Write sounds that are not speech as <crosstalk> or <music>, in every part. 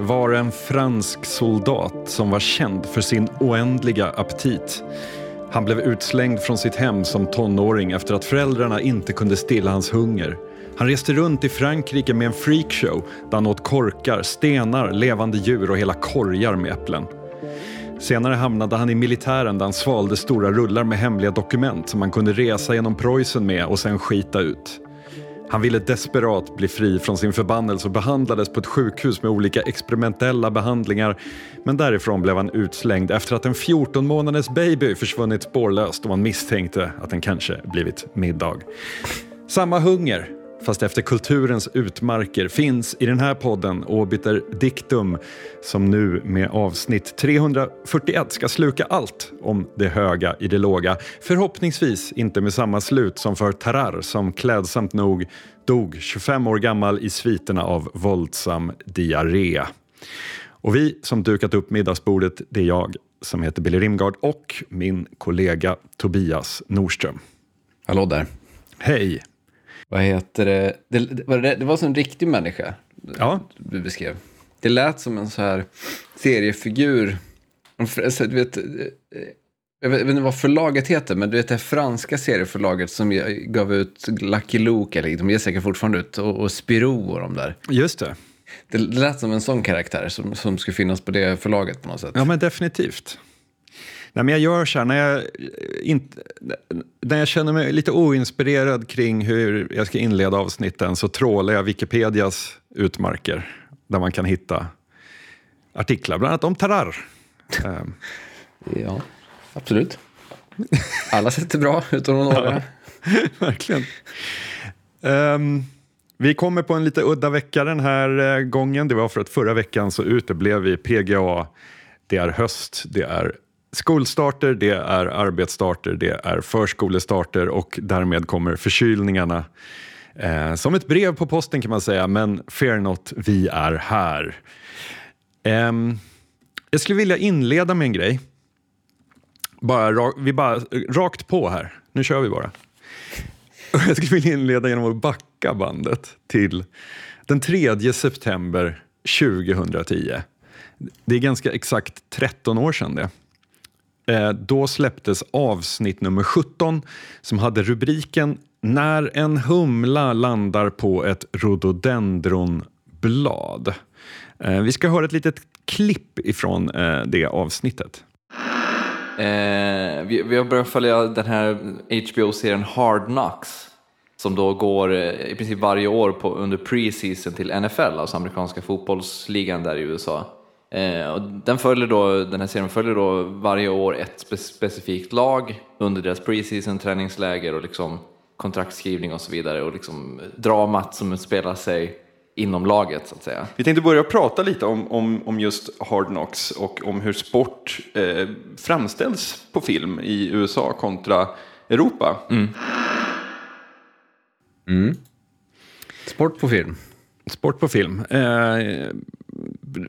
Var en fransk soldat som var känd för sin oändliga aptit. Han blev utslängd från sitt hem som tonåring efter att föräldrarna inte kunde stilla hans hunger. Han reste runt i Frankrike med en freakshow där han åt korkar, stenar, levande djur och hela korgar med äpplen. Senare hamnade han i militären där han svalde stora rullar med hemliga dokument som han kunde resa genom Preussen med och sen skita ut. Han ville desperat bli fri från sin förbannelse och behandlades på ett sjukhus med olika experimentella behandlingar. Men därifrån blev han utslängd efter att en 14 månaders baby försvunnit spårlöst och man misstänkte att den kanske blivit middag. Samma hunger, fast efter kulturens utmarker, finns i den här podden Obiter Dictum som nu med avsnitt 341 ska sluka allt om det höga i det låga. Förhoppningsvis inte med samma slut som för Tarar som klädsamt nog dog 25 år gammal i sviterna av våldsam diarré. Och vi som dukat upp middagsbordet, det är jag som heter Billy Rimgard och min kollega Tobias Norström. Hallå där. Hej! Vad heter det? Det, det, var, det var som en riktig människa Ja, du beskrev. Det lät som en så här seriefigur. Alltså, du vet, eh, jag vet inte vad förlaget heter, men du vet det franska serieförlaget som gav ut Lucky Luke, eller de ger säkert fortfarande ut, och, och Spirou och de där. just det. Det lät som en sån karaktär som, som skulle finnas på det förlaget på något sätt. Ja, men definitivt. Nej, men jag gör så här, när jag, inte, när jag känner mig lite oinspirerad kring hur jag ska inleda avsnitten så trålar jag Wikipedias utmarker där man kan hitta artiklar, bland annat om Tarar. Ehm, <laughs> Ja, absolut. Alla sätt är bra, utom några. <laughs> <laughs> Verkligen. Ehm, vi kommer på en lite udda vecka den här eh, gången. Det var för att förra veckan så uteblev vi PGA. Det är höst, det är skolstarter, det är arbetsstarter, det är förskolestarter och därmed kommer förkylningarna eh, som ett brev på posten kan man säga. Men fear not, vi är här. Eh, jag skulle vilja inleda med en grej. Bara, vi bara rakt på här. Nu kör vi bara. <laughs> Jag skulle vilja inleda genom att backa bandet till den 3 september 2010. Det är ganska exakt 13 år sedan det. Eh, då släpptes avsnitt nummer 17 som hade rubriken När en humla landar på ett rhododendronblad. Eh, vi ska höra ett litet klipp ifrån eh, det avsnittet. Eh, vi, vi har börjat följa den här HBO-serien Hard Knocks som då går i princip varje år på, under pre-season till NFL, alltså amerikanska fotbollsligan där i USA. Eh, och den, följer då, den här serien följer då varje år ett spe, specifikt lag under deras pre-season träningsläger och liksom kontraktskrivning och så vidare och liksom dramat som utspelar sig inom laget så att säga. Vi tänkte börja prata lite om, om, om just Hard Knocks och om hur sport eh, framställs på film i USA kontra Europa. Sport på film. Sport på film. Eh,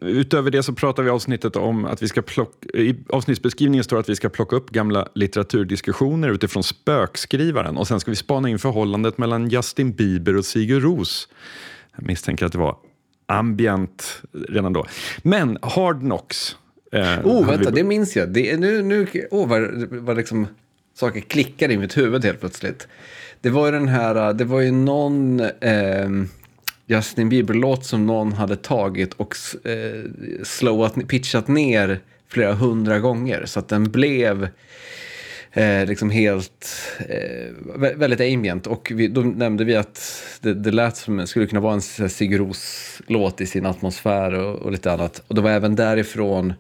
utöver det så pratar vi i avsnittet om att vi ska plocka, i avsnittsbeskrivningen står att vi ska plocka upp gamla litteraturdiskussioner utifrån spökskrivaren och sen ska vi spana in förhållandet mellan Justin Bieber och Sigur Ros. Jag misstänker att det var ambient redan då. Men Hard Knocks. Eh, Oh, vänta, vi- det minns jag. Det är nu, nu, oh, vad, vad liksom saker klickar i mitt huvud helt plötsligt. Det var ju den här, det var ju någon ehm, Justin Bieber-låt som någon hade tagit och eh, slowat, pitchat ner flera hundra gånger. Så att den blev eh, liksom helt, eh, väldigt ambient. Och vi, då nämnde vi att det, det lät som skulle kunna vara en Sigur låt i sin atmosfär och, och lite annat. Och det var även därifrån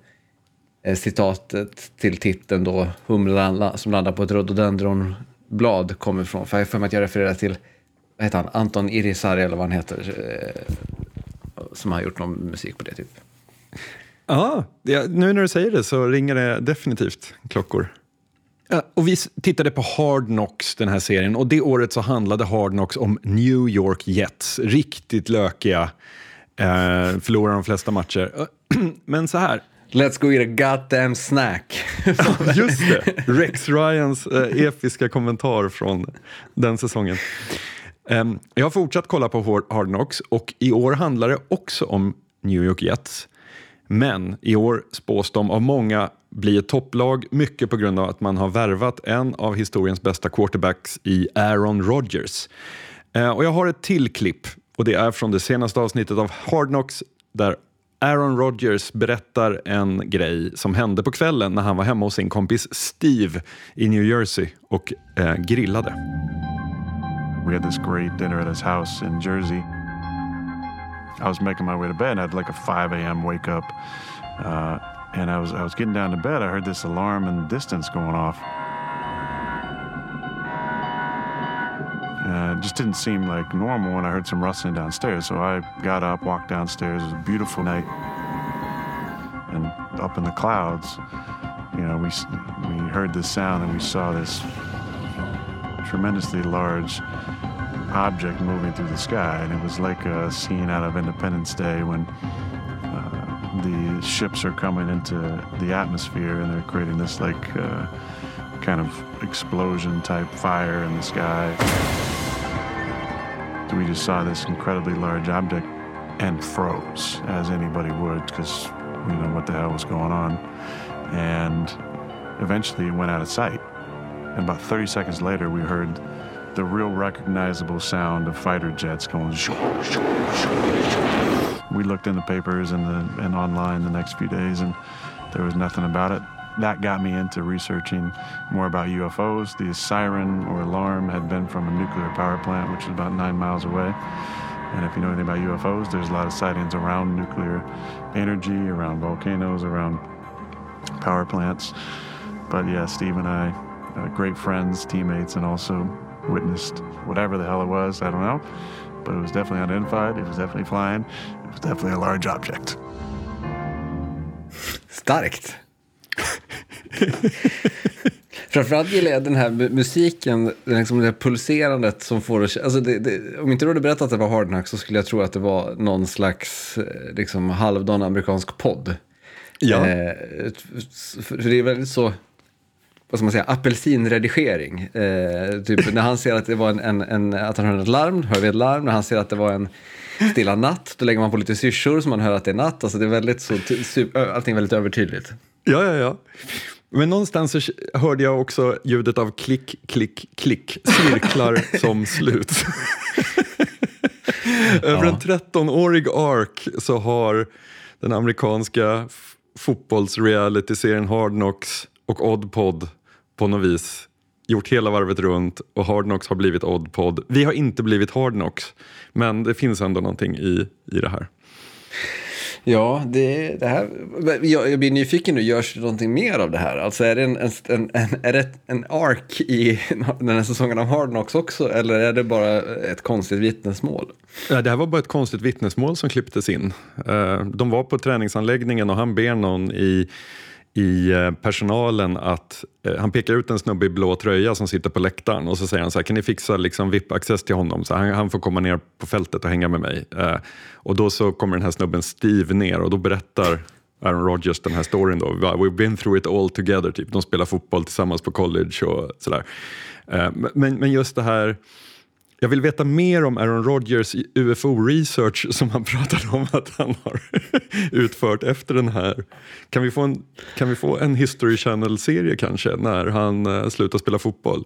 eh, citatet till titeln då, Humlan som landar på ett rhododendronblad kommer ifrån. För jag har för mig att jag refererar till, vad heter han, Anton Irisari eller vad han heter. Eh, som har gjort någon musik på det typ. Ja, nu när du säger det så ringer det definitivt klockor. Ja, och vi tittade på Hard Knocks, den här serien. Och det året så handlade Hard Knocks om New York Jets. Riktigt lökiga. Eh, förlorar de flesta matcher. <clears throat> Men så här. Let's go eat a goddamn snack. <laughs> Just det. Rex Ryans eh, episka kommentar från den säsongen. Ehm, jag har fortsatt kolla på Hard- Knocks och i år handlar det också om New York Jets. Men i år spås de av många bli ett topplag, mycket på grund av att man har värvat en av historiens bästa quarterbacks i Aaron Rodgers. Ehm, och jag har ett till klipp och det är från det senaste avsnittet av Hard Knocks där Aaron Rodgers berättar en grej som hände på kvällen när han var hemma hos sin kompis Steve i New Jersey och eh, grillade. We had this great dinner at his house in Jersey. I was making my way to bed and I had like a 5 a.m. wake up. Uh, and I was, I was getting down to bed. I heard this alarm in the distance going off. It just didn't seem like normal when I heard some rustling downstairs. So I got up, walked downstairs. It was a beautiful night. And up in the clouds, you know, we, we heard this sound and we saw this tremendously large object moving through the sky. And it was like a scene out of Independence Day when uh, the ships are coming into the atmosphere and they're creating this like uh, kind of explosion type fire in the sky. We just saw this incredibly large object and froze, as anybody would, because we didn't know what the hell was going on. And eventually it went out of sight. And about 30 seconds later, we heard the real recognizable sound of fighter jets going. Shoo, shoo, shoo, we looked in the papers and, the, and online the next few days, and there was nothing about it. That got me into researching more about UFOs. The siren or alarm had been from a nuclear power plant, which is about nine miles away. And if you know anything about UFOs, there's a lot of sightings around nuclear energy, around volcanoes, around power plants. But yeah, Steve and I, uh, great friends, teammates, and also witnessed whatever the hell it was. I don't know. But it was definitely unidentified. It was definitely flying. It was definitely a large object. Starkt. <laughs> Framförallt gillar jag den här musiken, liksom det här pulserandet som får alltså det, det, Om inte du hade berättat att det var Hard så skulle jag tro att det var någon slags eh, liksom, halvdan amerikansk podd. Ja. Eh, för det är väldigt så, vad ska man säga, apelsinredigering. Eh, typ när han ser att det var en, en, en, att han hörde ett larm, hör vi ett larm. När han ser att det var en stilla natt, då lägger man på lite syrsor så man hör att det är natt. Alltså det är väldigt så, allting är väldigt övertydligt. Ja, ja, ja. Men någonstans så hörde jag också ljudet av klick, klick, klick, cirklar <laughs> som slut. Över en 13-årig ark så har den amerikanska fotbollsrealityserien Hard Knocks och Oddpod på något vis gjort hela varvet runt och Hard Knocks har blivit Oddpod. Vi har inte blivit Hard Knocks, men det finns ändå någonting i, i det här. Ja, det, det här, jag, jag blir nyfiken nu, görs det någonting mer av det här? Alltså är det en, en, en, är det en ark i <laughs> den här säsongen av Hard Knocks också, eller är det bara ett konstigt vittnesmål? Ja, det här var bara ett konstigt vittnesmål som klipptes in. Eh, de var på träningsanläggningen och han ber någon i i eh, personalen att eh, han pekar ut en snubbe i blå tröja som sitter på läktaren och så säger han så här, kan ni fixa liksom VIP-access till honom så han, han, får komma ner på fältet och hänga med mig. Eh, och då så kommer den här snubben Steve ner och då berättar Aaron Rodgers den här storyn då. We've been through it all together, typ. De spelar fotboll tillsammans på college och sådär. Eh, men, men just det här jag vill veta mer om Aaron Rodgers UFO-research som han pratade om att han har <laughs> utfört efter den här. Kan vi få en, kan vi få en History Channel-serie kanske när han uh, slutar spela fotboll?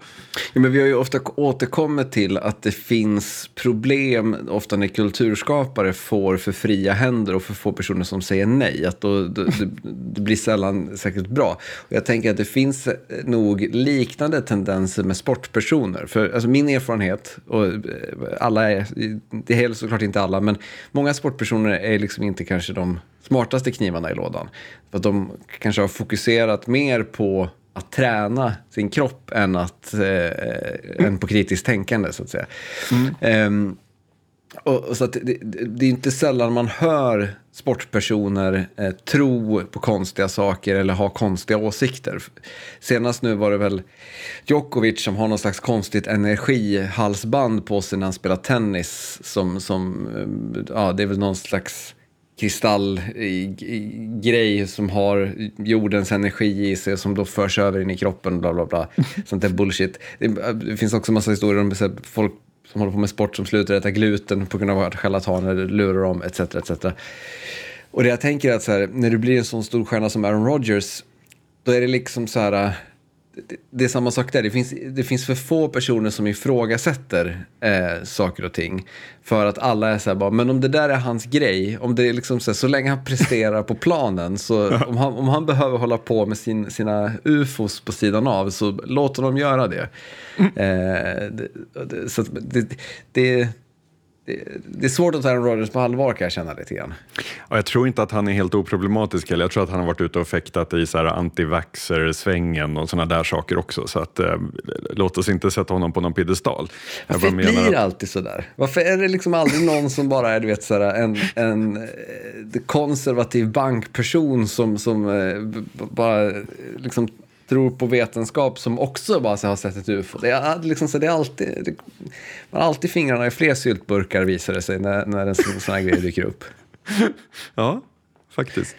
Ja, men vi har ju ofta återkommit till att det finns problem ofta när kulturskapare får för fria händer och för få personer som säger nej. Att då, det, det blir sällan särskilt bra. Och jag tänker att det finns nog liknande tendenser med sportpersoner. För alltså, min erfarenhet, och och eh, alla är, det är såklart inte alla, men många sportpersoner är liksom inte kanske de smartaste knivarna i lådan. För att de kanske har fokuserat mer på att träna sin kropp än, att, eh, än på kritiskt tänkande, så att säga. Mm. Um, och, och, så det, det, det, är inte sällan man hör sportpersoner eh, tro på konstiga saker eller ha konstiga åsikter. Senast nu var det väl Djokovic som har någon slags konstigt energihalsband på sig när han spelar tennis. Som, som, eh, ja, det är väl någon slags kristallgrej som har jordens energi i sig som då förs över in i kroppen. Bla, bla, bla. <laughs> Sånt där bullshit. Det, det finns också massa historier om folk som håller på med sport som slutar äta gluten på grund av att charlataner lurar dem, etc. etc. Och det jag tänker är att så här, när du blir en sån stor stjärna som Aaron Rodgers, då är det liksom så här, det, det är samma sak där. Det finns, det finns för få personer som ifrågasätter eh, saker och ting. För att alla är så här bara, men om det där är hans grej, om det är liksom så, här, så länge han presterar på planen, så <laughs> om han, om han behöver hålla på med sin, sina ufos på sidan av, så låt honom göra det. Eh, det, det så det, det det, det är svårt att ta Aaron Rodgers på allvar kan jag känna lite grann. Ja, jag tror inte att han är helt oproblematisk heller. Jag tror att han har varit ute och fäktat i så här antivaxer-svängen och sådana där saker också. Så att, eh, låt oss inte sätta honom på någon piedestal. Varför blir det att... alltid så där? Varför är det liksom aldrig någon som bara är du vet, så här, en, en eh, konservativ bankperson som, som eh, bara liksom tror på vetenskap som också bara har sett ett ufo. Det är, liksom, så det är alltid, det, man har alltid fingrarna i fler syltburkar visar det sig när, när en sån här grej dyker upp. <laughs> Ja, faktiskt.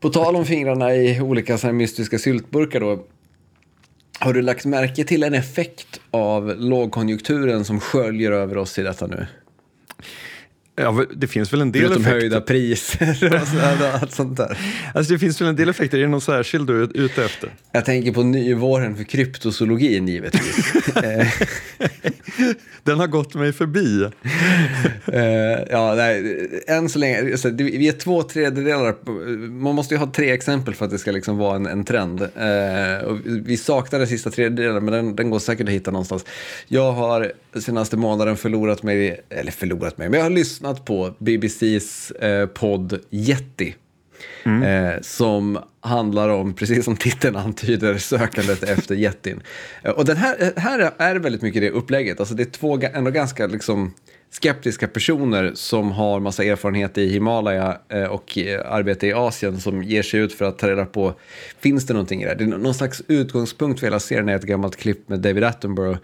På tal om fingrarna i olika så mystiska syltburkar då. Har du lagt märke till en effekt av lågkonjunkturen som sköljer över oss i detta nu? Ja, det finns väl en del Förutom effekter. höjda priser och så, allt sånt där. Alltså det finns väl en del effekter. Är det någon särskild du är ute efter? Jag tänker på nyvåren för kryptozoologin givetvis. <laughs> Den har gått mig förbi. uh, <laughs> ja, nej, än så länge, alltså, vi är två tredjedelar, man måste ju ha tre exempel för att det ska liksom vara en, en trend. Uh, och vi saknar den sista tredjedelen, men den, den går säkert att hitta någonstans. Jag har senaste månaden förlorat mig, eller förlorat mig, men jag har lyssnat på BBCs uh, eh, podd Yeti. Mm. Eh, som handlar om, <laughs> precis som titeln antyder, sökandet <laughs> efter jättin. Eh, och den här, här är väldigt mycket det upplägget. Alltså det är två ändå ganska liksom, skeptiska personer som har massa erfarenhet i Himalaya eh, och eh, arbete i Asien som ger sig ut för att ta reda på, finns det någonting i det här? Det är någon slags utgångspunkt för hela serien är ett gammalt klipp med David Attenborough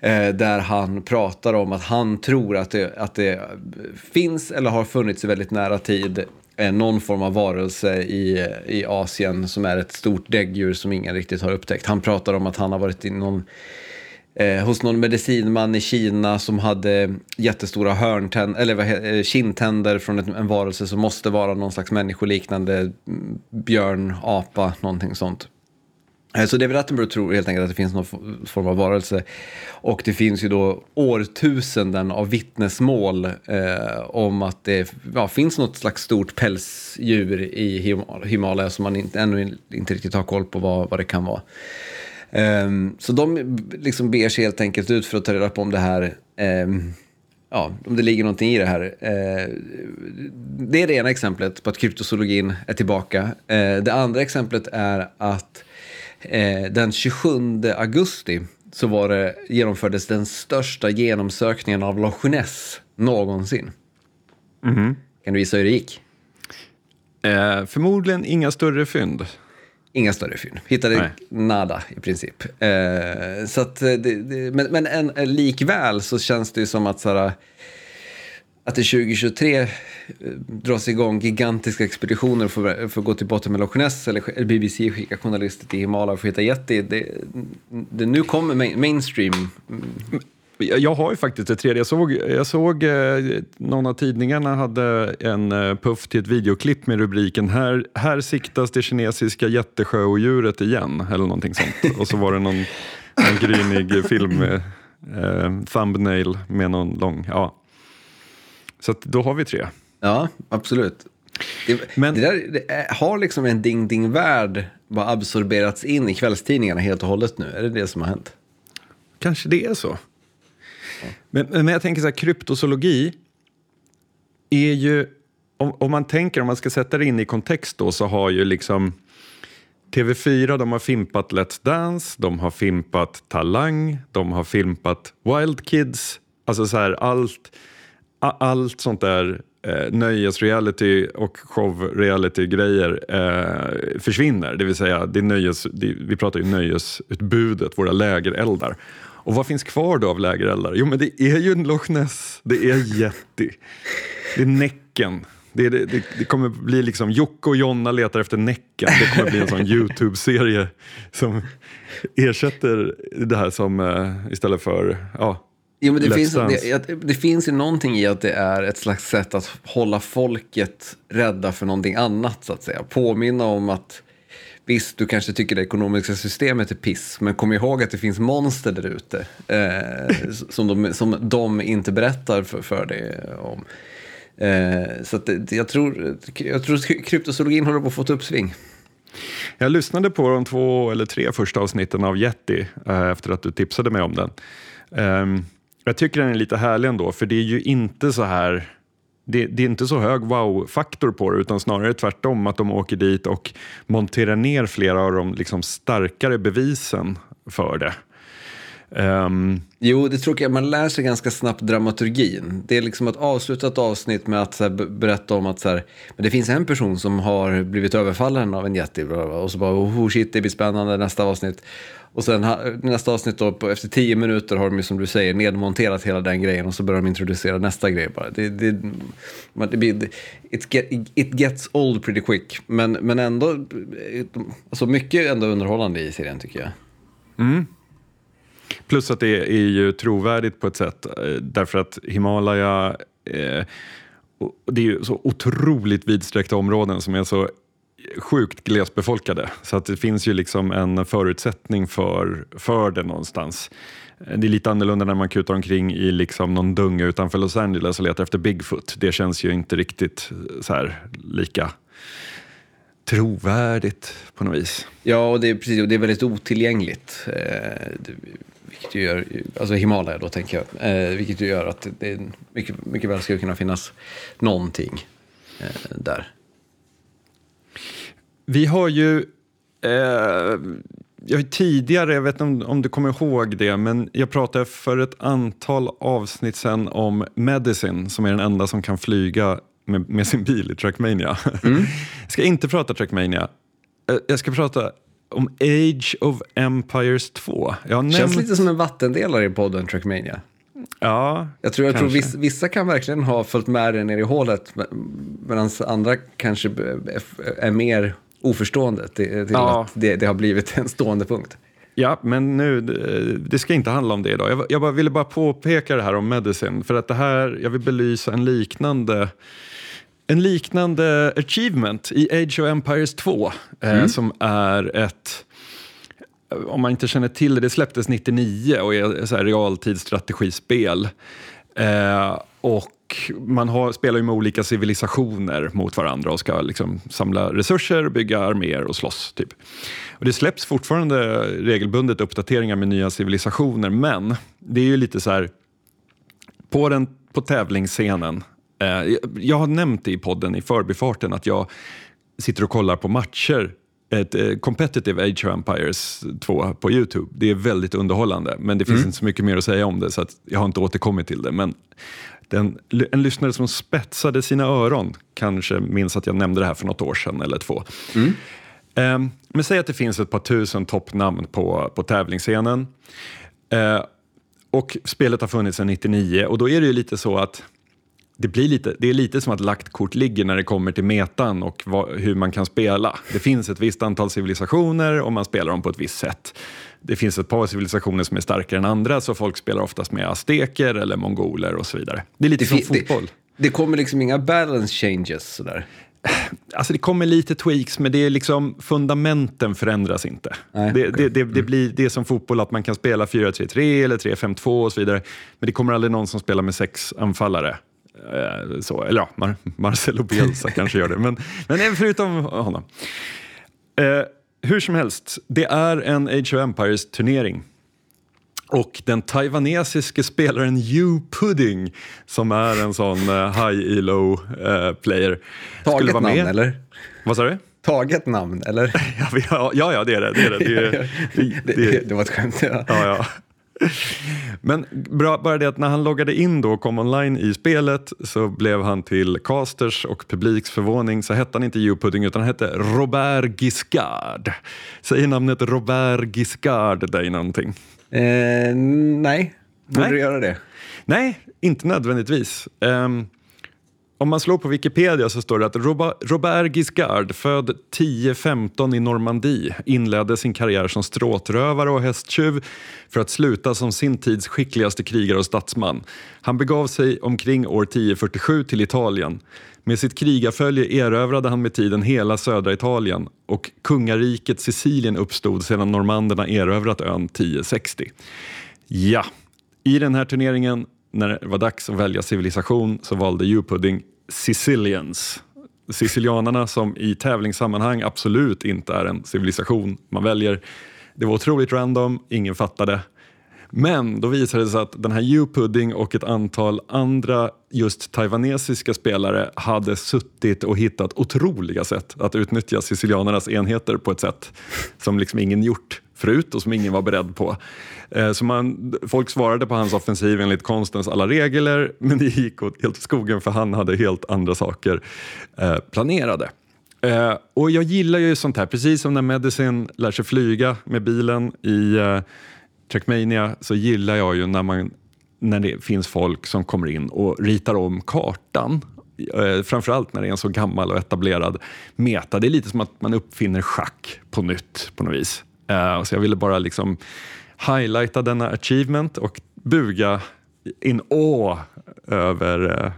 eh, där han pratar om att han tror att det, att det finns eller har funnits i väldigt nära tid Eh, någon form av varelse i, i Asien som är ett stort däggdjur som ingen riktigt har upptäckt. Han pratar om att han har varit i någon, eh, hos någon medicinman i Kina som hade jättestora eller vad, eh, kindtänder från ett, en varelse som måste vara någon slags människoliknande mm, björn, apa, någonting sånt. Eh, så David Attenborough tror helt enkelt att det finns någon form av varelse. Och det finns ju då årtusenden av vittnesmål eh, om att det ja, finns något slags stort pälsdjur i Himalaya som man inte, ännu inte riktigt har koll på vad, vad det kan vara. Eh, så de liksom ber sig helt enkelt ut för att ta reda på om det här eh, ja, om det ligger någonting i det här. Eh, det är det ena exemplet på att kryptozoologin är tillbaka. Eh, det andra exemplet är att Eh, den 27 augusti så var det, genomfördes den största genomsökningen av Loch Ness någonsin. Mm. Kan du gissa hur det gick? Eh, förmodligen inga större fynd. Inga större fynd. Hittade Nej. nada i princip. Eh, så att, det, det, men men en, likväl så känns det ju som att så här, att det 2023 eh, dras igång gigantiska expeditioner för, för att gå till botten med Loch Ness eller BBC skickar journalister till Himalaya för att hitta Yeti. Det, det, nu kommer main, mainstream. Mm. Jag har ju faktiskt ett tredje. Jag såg, jag såg eh, någon av tidningarna hade en eh, puff till ett videoklipp med rubriken här, här siktas det kinesiska jättesjöodjuret igen, eller någonting sånt. Och så var det någon, någon grynig film, eh, eh thumbnail med någon lång, ja. Så då har vi tre. Ja, absolut. Det, Men, det, där, det är, har liksom en ding-ding-värld bara absorberats in i kvällstidningarna helt och hållet nu? Är det det som har hänt? Kanske det är så. Ja. Men, men jag tänker så här, kryptozoologi är ju, om, om, man tänker, om man ska sätta det in i kontext då, så har ju liksom TV4 de har fimpat Let's Dance, de har fimpat Talang, de har fimpat Wild Kids, alltså så här allt allt sånt där eh, nöjesreality och showreality-grejer eh, försvinner. Det vill säga, det nöjes, det, vi pratar ju nöjesutbudet, våra lägereldar. Och vad finns kvar då av lägereldar? Jo, men det är ju en Loch Ness, det är Yeti, det är Näcken. Det, det, det, det, kommer bli liksom Jocke och Jonna letar efter Näcken. Det kommer bli en sån Youtube-serie som ersätter det här som eh, istället för ja, Jo, men det, finns, det, det finns ju någonting i att det är ett slags sätt att hålla folket rädda för någonting annat, så att säga. Påminna om att visst, du kanske tycker det ekonomiska systemet är piss, men kom ihåg att det finns monster där ute eh, som, de, som de inte berättar för, för dig om. Eh, så det, jag, tror, jag tror att kryptozoologin håller på att få ett uppsving. Jag lyssnade på de två eller tre första avsnitten av Yeti eh, efter att du tipsade mig om den. Ehm, jag tycker den är lite härlig ändå, för det är ju inte så här det, det är inte så hög wow-faktor på det, utan snarare tvärtom att de åker dit och monterar ner flera av de liksom starkare bevisen för det. Um. Jo, det tråkiga är att man lär sig ganska snabbt dramaturgin. Det är liksom att avsluta ett avsnitt med att så här, berätta om att så här, men det finns en person som har blivit överfallen av en jätte och så bara oh shit, det blir spännande nästa avsnitt. Och sen nästa avsnitt då, på, efter tio minuter har de ju som du säger nedmonterat hela den grejen och så börjar de introducera nästa grej bara. Det, det, det blir, it, get, it gets old pretty quick, men, men ändå, alltså mycket är ändå underhållande i serien tycker jag. Mm. Plus att det är ju trovärdigt på ett sätt eh, därför att Himalaya eh, det är ju så otroligt vidsträckta områden som är så sjukt glesbefolkade så att det finns ju liksom en förutsättning för, för det någonstans. Det är lite annorlunda när man kutar omkring i liksom någon dunge utanför Los Angeles och letar efter Bigfoot. Det känns ju inte riktigt så här lika trovärdigt på något vis. Ja, och det är, precis, och det är väldigt otillgängligt. Eh, det, vilket ju gör, alltså Himalaya då tänker jag. Eh, vilket ju gör att det- det mycket, mycket väl skulle kunna finnas någonting eh, där. Vi har ju, eh, jag tidigare, jag vet inte om, om du kommer ihåg det, men jag pratade för ett antal avsnitt sen om Medicine som är den enda som kan flyga med, med sin bil i Trackmania. jag <laughs> ska inte prata Trackmania, Eh, jag ska prata om Age of Empires 2. Jag Känns lite som en vattendelare i podden Trackmania. Ja, Jag tror, jag tror kanske. viss, vissa kan verkligen ha följt med dig ner i hålet medan andra kanske är mer oförstående till, till Ja. att det, det har blivit en stående punkt. Ja, men nu, eh, det ska inte handla om det idag. Jag, jag bara, ville bara påpeka det här om Medicine, för att det här, jag vill belysa en liknande en liknande achievement i Age of Empires 2 eh, som är ett om man inte känner till det, det släpptes 99 och är så här realtidsstrategispel. Eh, och man har, spelar ju med olika civilisationer mot varandra och ska liksom samla resurser, bygga arméer och slåss. Typ. Och det släpps fortfarande regelbundet uppdateringar med nya civilisationer, men det är ju lite så här på, den, på tävlingsscenen. Eh, jag- har nämnt det i podden i förbifarten att jag sitter och kollar på matcher ett eh, competitive Age of Empires 2 på Youtube. Det är väldigt underhållande, men det finns inte så mycket mer att säga om det så jag har inte återkommit till det. Men den, en lyssnare som spetsade sina öron kanske minns att jag nämnde det här för något år sedan eller två. Eh, men säg att det finns ett par tusen toppnamn på, på tävlingsscenen. Eh, och spelet har funnits sedan 99 och då är det ju lite så att det, blir lite, det är lite som att lagt kort ligger när det kommer till metan och vad, hur man kan spela. Det finns ett visst antal civilisationer och man spelar dem på ett visst sätt. Det finns ett par civilisationer som är starkare än andra så folk spelar oftast med azteker eller mongoler och så vidare. Det är lite Det, som fi- det, fotboll. det kommer liksom inga balance changes sådär. Alltså det kommer lite tweaks, men det är liksom, fundamenten förändras inte. Nej, det, okej. det, det, det blir det är som fotboll, att man kan spela 4-3-3 eller 3-5-2 och så vidare. Men det kommer aldrig någon som spelar med sex anfallare. Eh, Så, eller ja, Mar Marcelo Bielsa <laughs> kanske gör det, men, men eh, förutom honom. Eh, hur som helst, det är en Age of Empires-turnering. Och den taiwanesiske spelaren Yu Pudding, som är en sån eh, high-elo-player, Taget namn eller? Vad sa du? Taget namn eller? <laughs> Ja, ja, ja, det är det. Det, är det. det, <laughs> det, det, det var ett skämt. Ja. ja, ja. Men bra, bara det att när han loggade in då och kom online i spelet så blev han till casters och publiks förvåning så hette han inte Hugh Pudding utan han hette Robert Giscard. Säger namnet Robert Giscard dig någonting? Eh, nej, borde Nej. du göra det? Nej, inte nödvändigtvis. Ehm, om man slår på Wikipedia så står det att Robert Giscard, född 1015 i Normandie, inledde sin karriär som stråtrövare och hästtjuv för att sluta som sin tids skickligaste krigare och statsman. Han begav sig omkring år 1047 till Italien. Med sitt krigarfölje erövrade han med tiden hela södra Italien och kungariket Sicilien uppstod sedan normanderna erövrat ön 1060. Ja, i den här turneringen när det var dags att välja civilisation så valde U-Pudding Sicilians. Sicilianarna som i tävlingssammanhang absolut inte är en civilisation man väljer. Det var otroligt random, ingen fattade. Men då visade det sig att den här U-Pudding och ett antal andra just taiwanesiska spelare hade suttit och hittat otroliga sätt att utnyttja sicilianernas enheter på ett sätt som liksom ingen gjort förut och som ingen var beredd på. Eh, så man, folk svarade på hans offensiv enligt konstens alla regler men det gick åt helt skogen för han hade helt andra saker eh, planerade. Eh, och jag gillar ju sånt här, precis som när Medicine lär sig flyga med bilen i Trackmania så gillar jag ju när, man, när det finns folk som kommer in och ritar om kartan framförallt när det är en så gammal och etablerad meta. Det är lite som att man uppfinner schack på nytt på något vis. Eh, så jag ville bara liksom highlighta denna achievement och buga in awe över eh,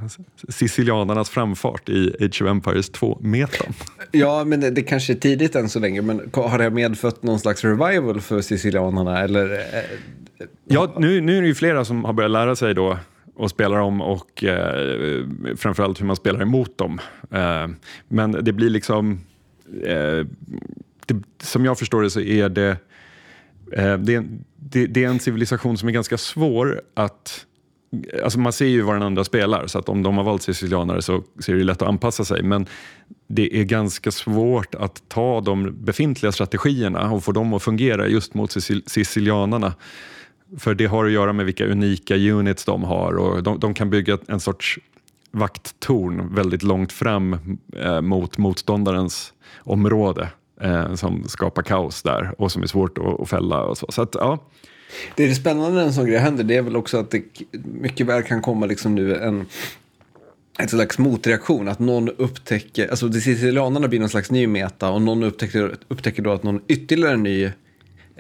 sicilianernas framfart i Age of Empires 2-metan. Ja, men det, det kanske är tidigt än så länge, men har det medfött någon slags revival för sicilianerna? Eller, eh, ja, nu, nu är det ju flera som har börjat lära sig då och spelar om och eh, framförallt hur man spelar emot dem. Eh, men det blir liksom, eh, det, som jag förstår det så är det, eh, det, det, det, är en civilisation som är ganska svår att Alltså man ser ju vad den andra spelar, så att om de har valt sicilianare så, så är det lätt att anpassa sig. Men det är ganska svårt att ta de befintliga strategierna och få dem att fungera just mot sicil sicilianarna. För det har att göra med vilka unika units de har och de, de kan bygga en sorts vakttorn väldigt långt fram eh, mot motståndarens område eh, som skapar kaos där och som är svårt att, att fälla. Och så. så att, ja, det är spännande när en sån grej händer, det är väl också att det mycket väl kan komma liksom nu en ett slags motreaktion, att någon upptäcker, alltså de sicilianerna blir någon slags ny meta och någon upptäcker, upptäcker då att någon ytterligare ny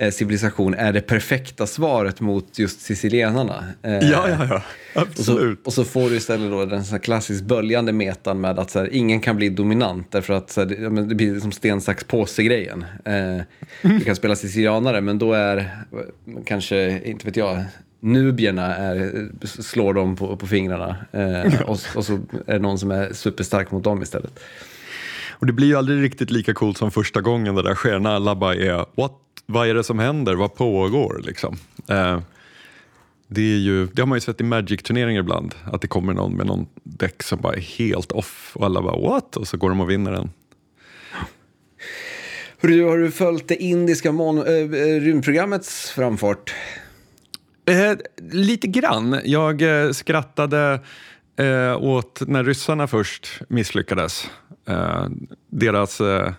civilisation är det perfekta svaret mot just sicilienarna. Eh, ja, ja, ja. Absolut. Och så, och så får du istället då den så klassiskt böljande metan med att så här, ingen kan bli dominant därför att så här, det, det, blir som sten, sax, påse-grejen. Eh, du kan spela sicilianare men då är kanske, inte vet jag, nubierna är, slår dem på, på fingrarna eh, och, och, så är det någon som är superstark mot dem istället. Och det blir ju aldrig riktigt lika coolt som första gången det där sker när alla bara är what vad är det som händer? Vad pågår? Liksom. Eh, det, är ju, det har man ju sett i Magic-turneringar ibland, att det kommer någon med någon däck som bara är helt off och alla bara what? Och så går de och vinner den. Hur har du följt det indiska mon- äh, rymdprogrammets framfart? Eh, lite grann. Jag eh, skrattade eh, åt när ryssarna först misslyckades. Eh, deras eh,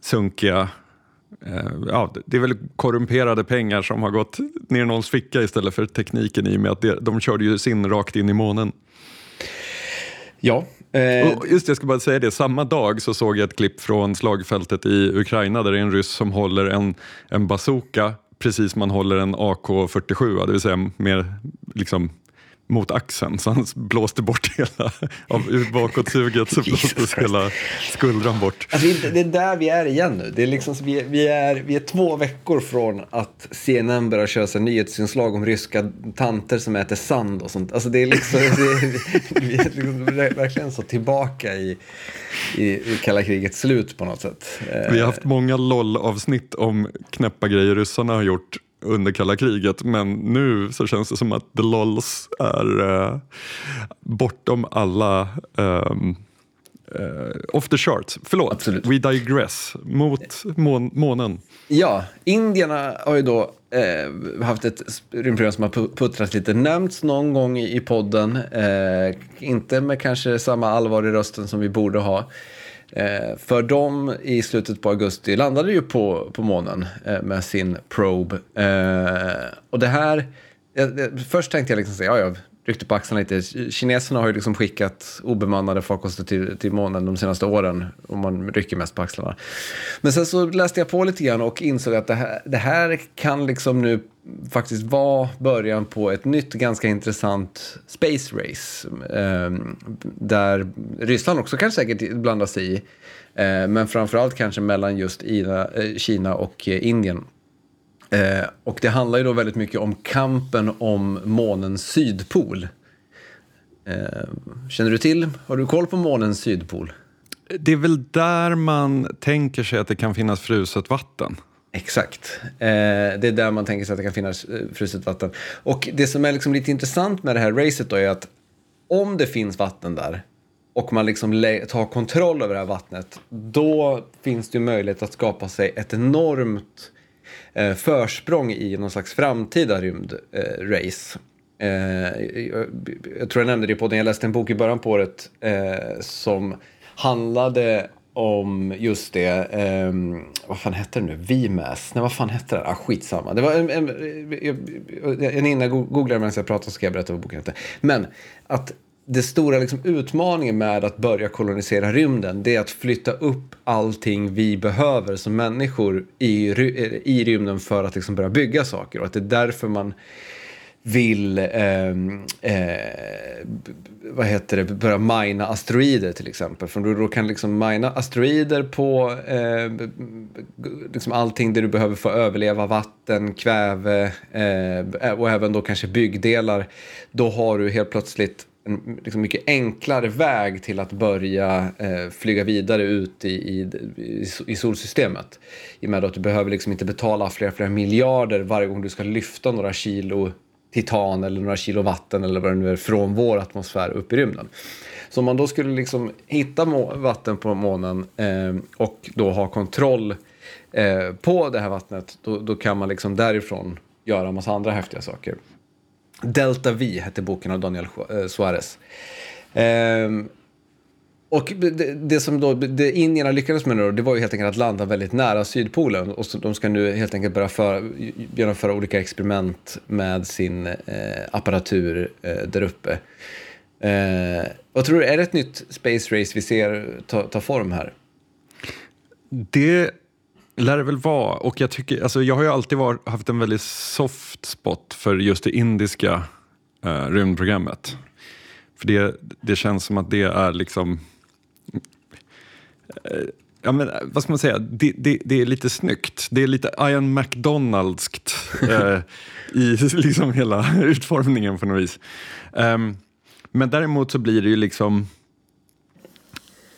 sunkiga Eh, ja, det är väl korrumperade pengar som har gått ner någons ficka istället för tekniken i och med att de körde ju sin rakt in i månen. Ja. Eh... Just det, jag ska bara säga det, samma dag så såg jag ett klipp från slagfältet i Ukraina där det är en ryss som håller en, en bazooka precis man håller en AK47, det vill säga mer liksom mot axeln så han blåste bort hela, av bakåtsuget så blåstes hela skuldran bort. Alltså, det är där vi är igen nu. Det är liksom, vi, vi, är, vi är två veckor från att CNN börjar köra sig nyhetsinslag om ryska tanter som äter sand och sånt. Alltså det är liksom, det är, vi är liksom verkligen så tillbaka i, i, i kalla krigets slut på något sätt. Vi har haft många LOL-avsnitt om knäppa grejer ryssarna har gjort under kalla kriget men nu så känns det som att the lols är uh, bortom alla um, uh, off the charts. Förlåt, Absolut. we digress mot mån månen. Ja, indierna har ju då eh, haft ett rymdprogram som har puttrat lite, nämnts någon gång i, i podden, eh, inte med kanske samma allvar i rösten som vi borde ha. Eh, för de i slutet på augusti landade ju på, på månen eh, med sin probe. Eh, och det här, eh, eh, först tänkte jag liksom säga, ja, ja, ryckte på axlarna lite. Kineserna har ju liksom skickat obemannade farkoster till, till månen de senaste åren och man rycker mest på axlarna. Men sen så läste jag på lite grann och insåg att det här, det här kan liksom nu faktiskt vara början på ett nytt ganska intressant space race. Eh, där Ryssland också kan säkert blanda sig i. Eh, men framförallt kanske mellan just Ina, eh, Kina och eh, Indien. Eh, och det handlar ju då väldigt mycket om kampen om månens sydpol. Eh, känner du till, har du koll på månens sydpol? Det är väl där man tänker sig att det kan finnas fruset vatten. Exakt. Eh, det är där man tänker sig att det kan finnas fruset vatten. Och det som är liksom lite intressant med det här racet då är att om det finns vatten där och man liksom tar kontroll över det här vattnet, då finns det ju möjlighet att skapa sig ett enormt eh, försprång i någon slags framtida rymdrace. Eh, jag, tror jag nämnde det i podden, jag läste en bok i början på året eh, som handlade om just det, um, vad fan hette det nu, VMAS, nej vad fan hette det, ah, skitsamma. Det var en, en, en innan googlade medan jag pratade så ska jag berätta vad boken hette. Men att det stora liksom, utmaningen med att börja kolonisera rymden det är att flytta upp allting vi behöver som människor i, i rymden för att liksom, börja bygga saker. Och att det är därför man vill eh, eh, vad heter det, börja mina asteroider till exempel. För då, då kan liksom mina asteroider på eh, liksom allting det du behöver för att överleva, vatten, kväve eh, och även då kanske byggdelar. Då har du helt plötsligt en liksom mycket enklare väg till att börja eh, flyga vidare ut i, i, i, solsystemet. I och med att du behöver liksom inte betala flera, flera miljarder varje gång du ska lyfta några kilo titan eller några kilo vatten eller vad det nu är från vår atmosfär upp i rymden. Så om man då skulle liksom hitta vatten på månen eh, och då ha kontroll eh, på det här vattnet, då, då kan man liksom därifrån göra en massa andra häftiga saker. Delta V hette boken av Daniel eh, Suarez. Um, och det, det, som då det indierna lyckades med nu det var ju helt enkelt att landa väldigt nära Sydpolen. Och så, de ska nu helt enkelt börja för, genomföra olika experiment med sin eh, apparatur eh, där uppe. Eh, vad tror du, är det ett nytt space race vi ser ta, ta form här? Det lär det väl vara. Och jag, tycker, alltså jag har ju alltid var, haft en väldigt soft spot för just det indiska eh, rymdprogrammet. För det, det känns som att det är liksom... Eh, ja, men, eh, vad ska man säga? Det, det, det, är lite snyggt. Det är lite Ian McDonaldskt eh, i <laughs> liksom hela utformningen på något vis. Um, men däremot så blir det ju liksom...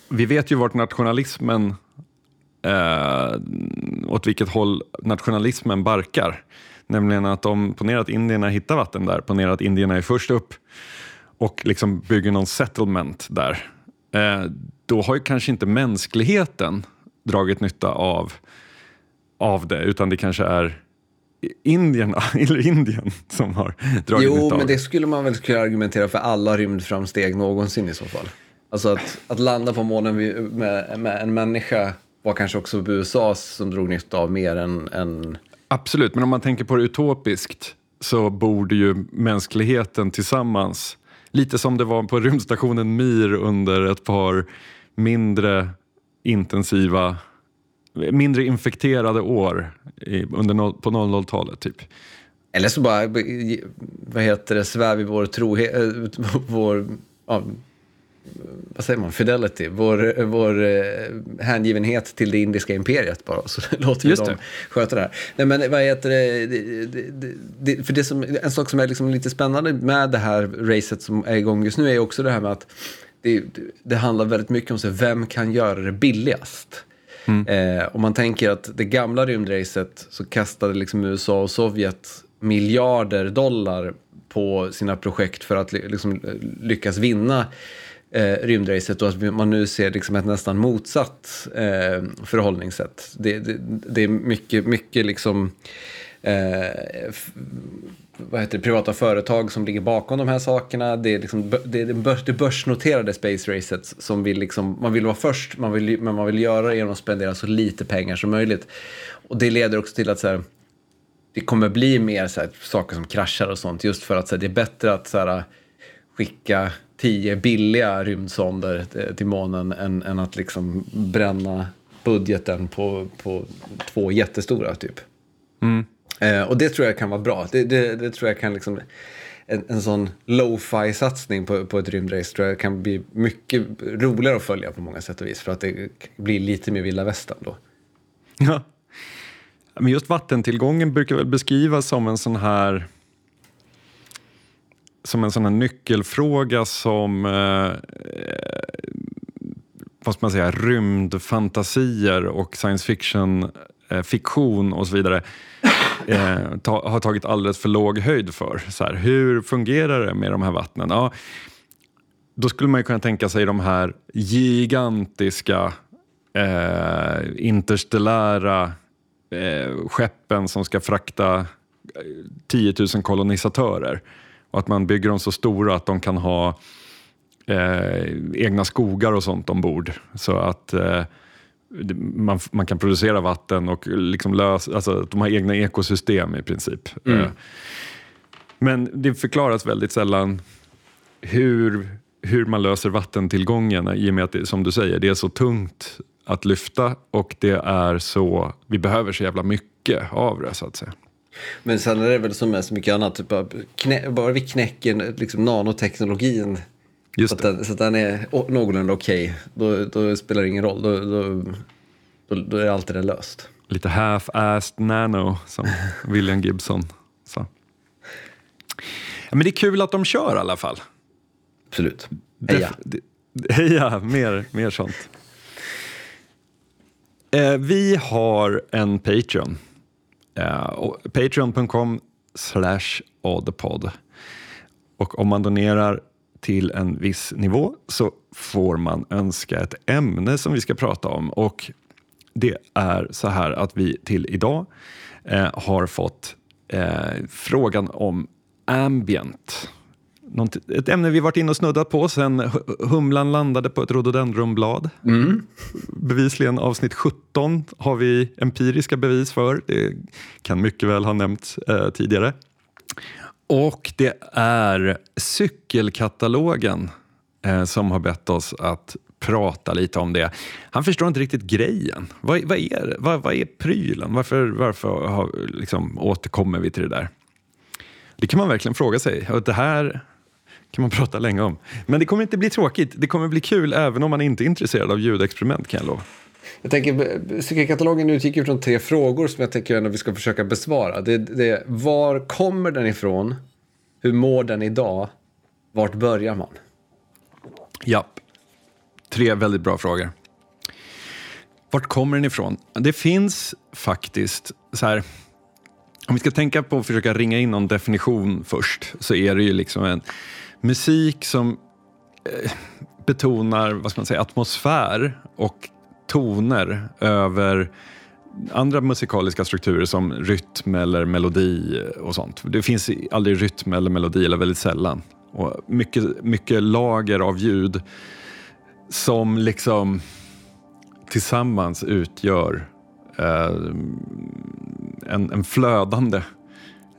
Vi vet ju vart nationalismen eh, åt vilket håll nationalismen barkar. Nämligen att om, ponera att indierna hittar vatten där, ponera att indierna är först upp och liksom bygger någon settlement där. Eh, då har ju kanske inte mänskligheten dragit nytta av, av det, utan det kanske är Indierna, <laughs> eller Indien som har dragit jo, nytta av Jo, men det skulle man väl kunna argumentera för alla rymdframsteg någonsin i så fall. Alltså att, att landa på månen med, med en människa var kanske också USA som drog nytta av mer än, än... Absolut, men om man tänker på det utopiskt så borde ju mänskligheten tillsammans, lite som det var på rymdstationen Mir under ett par mindre intensiva, mindre infekterade år under på 00-talet typ. Eller så bara, vad heter det, svär vi vår trohet, eh, vår, ja, vad säger man, fidelity, vår, vår eh, hängivenhet till det indiska imperiet bara. Så <laughs> låter vi dem sköta det här. Nej, men vad heter det, det, det, det, för det som, en sak som är liksom lite spännande med det här racet som är igång just nu är också det här med att det, det handlar väldigt mycket om så vem kan göra det billigast. Mm. Eh, om man tänker att det gamla rymdracet så kastade liksom USA och Sovjet miljarder dollar på sina projekt för att liksom lyckas vinna eh, rymdracet och att man nu ser liksom ett nästan motsatt eh, förhållningssätt. Det, det, det, är mycket, mycket liksom, eh, vad heter det, privata företag som ligger bakom de här sakerna. Det är, liksom, det, är börs, det börsnoterade space racet som vill liksom, man vill vara först, man vill, men man vill göra det genom att spendera så lite pengar som möjligt. Och det leder också till att så här, det kommer bli mer så här, saker som kraschar och sånt just för att så här, det är bättre att så här, skicka tio billiga rymdsonder eh, till månen än, än att liksom bränna budgeten på, på två jättestora typ. Eh, och det tror jag kan vara bra. Det, det, det tror jag kan liksom... En, en sån lo-fi satsning på, på ett rymdrace tror jag kan bli mycket roligare att följa på många sätt och vis. För att det blir lite mer vilda västern då. Ja. Men just vattentillgången brukar väl beskrivas som en sån här som en sån här nyckelfråga som eh, vad ska man säga, rymdfantasier och science fiction, eh, fiktion och så vidare eh, ta, har tagit alldeles för låg höjd för. Så här, hur fungerar det med de här vattnen? Ja, då skulle man ju kunna tänka sig de här gigantiska eh, interstellära eh, skeppen som ska frakta eh, 10 000 kolonisatörer. Och att man bygger dem så stora att de kan ha eh, egna skogar och sånt ombord. Så att eh, man, man kan producera vatten och liksom lösa, alltså att de har egna ekosystem i princip. Eh, men det förklaras väldigt sällan hur, hur man löser vattentillgången i och med att det, som du säger, det är så tungt att lyfta och det är så, vi behöver så jävla mycket av det så att säga. Men sen är det väl som med så mycket annat, typ bara, knä, bara vi knäcker liksom nanoteknologin så att, den, så att den är någorlunda okej, då, då spelar det ingen roll. Då, då, då, är alltid det löst. Lite half-assed nano som <laughs> William Gibson sa. Ja, men det är kul att de kör i alla fall. Absolut. Heja. Heja, mer, mer sånt. Eh, vi har en Patreon. Eh, och Patreon.com slash oddpod. Och om man donerar till en viss nivå så får man önska ett ämne som vi ska prata om. Och det är så här att vi till idag eh, har fått eh, frågan om ambient. Något, ett ämne vi varit inne och snuddat på sen hu- humlan landade på ett rhododendronblad. Bevisligen avsnitt 17 har vi empiriska bevis för. Det kan mycket väl ha nämnts eh, tidigare. Och det är cykelkatalogen eh, som har bett oss att prata lite om det. Han förstår inte riktigt grejen. Vad, vad, är, vad, vad är prylen? Varför, varför har, liksom, återkommer vi till det där? Det kan man verkligen fråga sig. Det här kan man prata länge om. Men det kommer inte bli tråkigt. Det kommer bli kul även om man inte är intresserad av ljudexperiment kan jag lova. Jag tänker, cykelkatalogen utgick ju från tre frågor som jag tänker ändå vi ska försöka besvara. Det, det, var kommer den ifrån? Hur mår den idag? Vart börjar man? Japp. Tre väldigt bra frågor. Vart kommer den ifrån? Det finns faktiskt så här. Om vi ska tänka på att försöka ringa in någon definition först så är det ju liksom en musik som eh, betonar vad ska man säga, atmosfär och toner över andra musikaliska strukturer som rytm eller melodi och sånt. Det finns aldrig rytm eller melodi, eller väldigt sällan. Och mycket, mycket lager av ljud som liksom tillsammans utgör eh, en, en, flödande,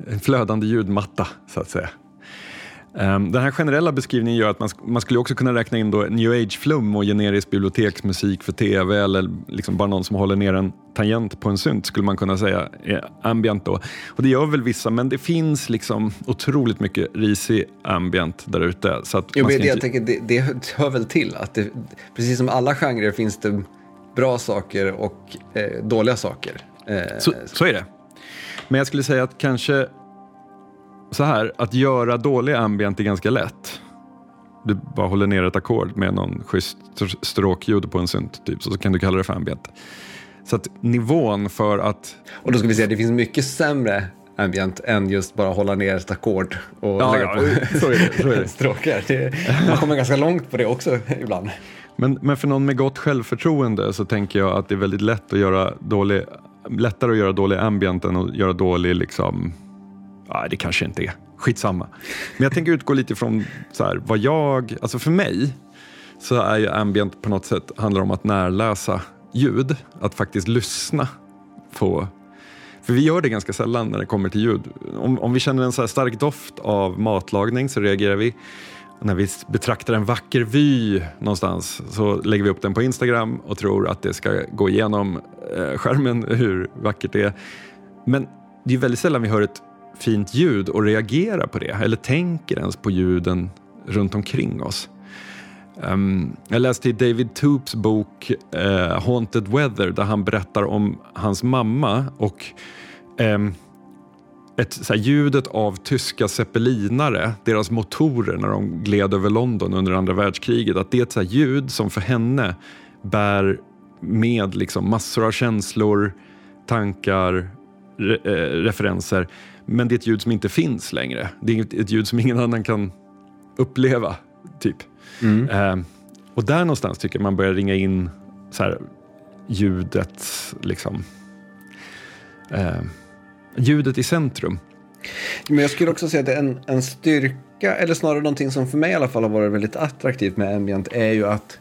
en flödande ljudmatta, så att säga. Um, den här generella beskrivningen gör att man, man skulle också kunna räkna in då new age-flum och generisk biblioteksmusik för tv eller liksom bara någon som håller ner en tangent på en synt skulle man kunna säga är ambient då. Och det gör väl vissa, men det finns liksom otroligt mycket risig ambient där ute. Jo, men det, jag tänker, det, det hör väl till att det, precis som alla genrer finns det bra saker och eh, dåliga saker. Eh, Så, så är det. Men jag skulle säga att kanske så här, att göra dålig ambient är ganska lätt. Du bara håller ner ett ackord med någon schysst str- stråkljud på en synt, typ, så kan du kalla det för ambient. Så att nivån för att... Och då ska vi säga att det finns mycket sämre ambient än just bara hålla ner ett ackord och Ja, lägga ja, på <laughs> så är det, så är det. stråkar. Det, man kommer ganska långt på det också ibland. Men, men för någon med gott självförtroende så tänker jag att det är väldigt lätt att göra dålig, lättare att göra dålig ambient än att göra dålig liksom... Nej, det kanske inte är. Skitsamma. Men jag tänker utgå lite från så här, vad jag... Alltså för mig så är ju ambient på något sätt handlar om att närläsa ljud. Att faktiskt lyssna på... För vi gör det ganska sällan när det kommer till ljud. Om, om vi känner en så här stark doft av matlagning så reagerar vi. när vi betraktar en vacker vy någonstans så lägger vi upp den på Instagram och tror att det ska gå igenom eh, skärmen hur vackert det är. Men det är väldigt sällan vi hör ett fint ljud och reagerar på det eller tänker ens på ljuden runt omkring oss. Um, jag läste i David Toops bok uh, Haunted Weather där han berättar om hans mamma och um, ett, så här, ljudet av tyska zeppelinare, deras motorer när de gled över London under andra världskriget, att det är ett så här, ljud som för henne bär med liksom, massor av känslor, tankar, re, eh, referenser. Men det är ett ljud som inte finns längre. Det är ett, ljud som ingen annan kan uppleva, typ. Mm. Eh, och där någonstans tycker jag man börjar ringa in så här, ljudet, liksom. Eh, ljudet i centrum. Men jag skulle också säga att en, en styrka, eller snarare någonting som för mig i alla fall har varit väldigt attraktivt med ambient, är ju att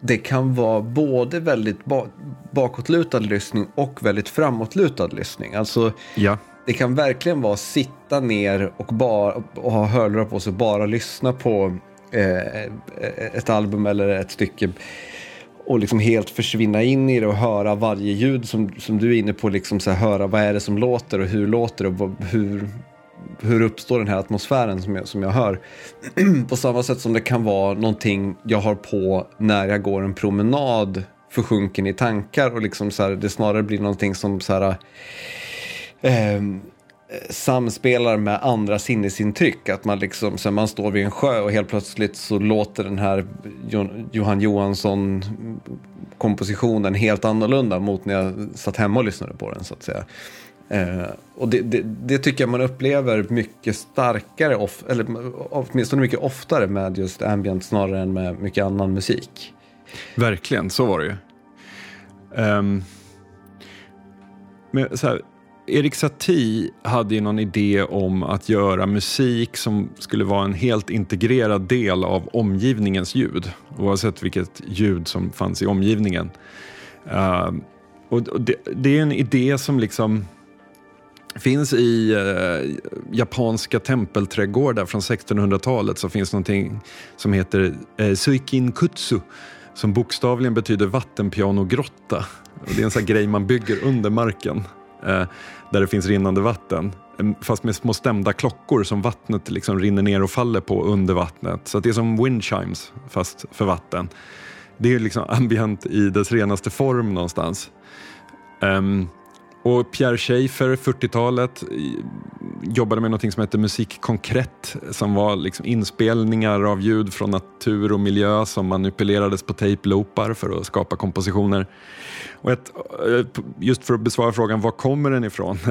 det kan vara både väldigt ba bakåtlutad lyssning och väldigt framåtlutad lyssning. Alltså, ja det kan verkligen vara sitta ner och, bara, och ha hörlurar på sig och bara lyssna på eh, ett album eller ett stycke och liksom helt försvinna in i det och höra varje ljud som, som du är inne på. Liksom så här, höra vad är det som låter och hur låter det och hur, hur uppstår den här atmosfären som jag, som jag hör. <clears throat> på samma sätt som det kan vara någonting jag har på när jag går en promenad försjunken i tankar och liksom så här, det snarare blir någonting som så här, eh, samspelar med andra sinnesintryck. Att man liksom, så man står vid en sjö och helt plötsligt så låter den här Johan Johansson kompositionen helt annorlunda mot när jag satt hemma och lyssnade på den så att säga. Eh, och det, det, det, tycker jag man upplever mycket starkare, of, eller åtminstone mycket oftare med just ambient snarare än med mycket annan musik. Verkligen, så var det ju. Um, men så här, Erik Satie hade ju någon idé om att göra musik som skulle vara en helt integrerad del av omgivningens ljud, oavsett vilket ljud som fanns i omgivningen. Uh, och det, det, är en idé som liksom finns i uh, japanska tempelträdgårdar från 1600-talet så finns någonting som heter eh, uh, Suikin Kutsu som bokstavligen betyder vattenpianogrotta. Det är en sån grej man bygger under marken Eh, där det finns rinnande vatten. Fast med små stämda klockor som vattnet liksom rinner ner och faller på under vattnet. Så det är som wind chimes fast för vatten. Det är liksom <laughs> ambient i dess renaste form någonstans. Um, och Pierre Schaeffer, 40-talet, jobbade med något som hette musik konkret som var liksom inspelningar av ljud från natur och miljö som manipulerades på tape-loopar för att skapa kompositioner. Och ett, eh, just för att besvara frågan var kommer den ifrån? <laughs>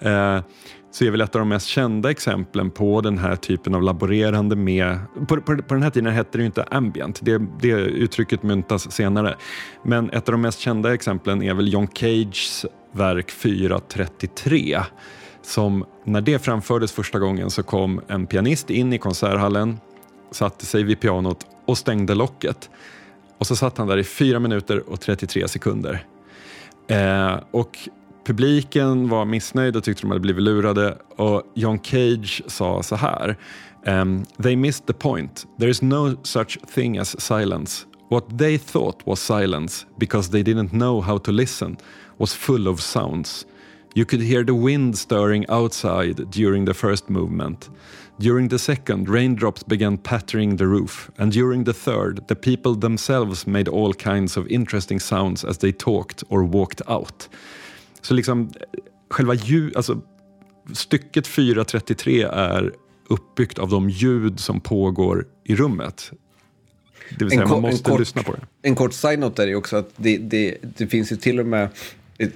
Eh, så är väl ett av de mest kända exemplen på den här typen av laborerande med... På, på, på den här tiden hette det ju inte ambient, det, det uttrycket myntas senare. Men ett av de mest kända exemplen är väl John Cages verk 433 som när det framfördes första gången så kom en pianist in i konserthallen, satte sig vid pianot och stängde locket. Och så satt han där i 4 minuter och 33 sekunder. Eh, och publiken var missnöjd och tyckte de hade blivit lurade och John Cage sa så här. Um, they missed the point. There is no such thing as silence. What they thought was silence because they didn't know how to listen was full of sounds. You could hear the wind stirring outside during the first movement. During the second, raindrops began pattering the roof, and during the third, the people themselves made all kinds of interesting sounds as they talked or walked out. Så liksom själva ljud, alltså stycket 433 är uppbyggt av de ljud som pågår i rummet. Det vill säga man måste kort, lyssna på det. En kort side-note är ju också att det, det, det finns ju till och med Eh,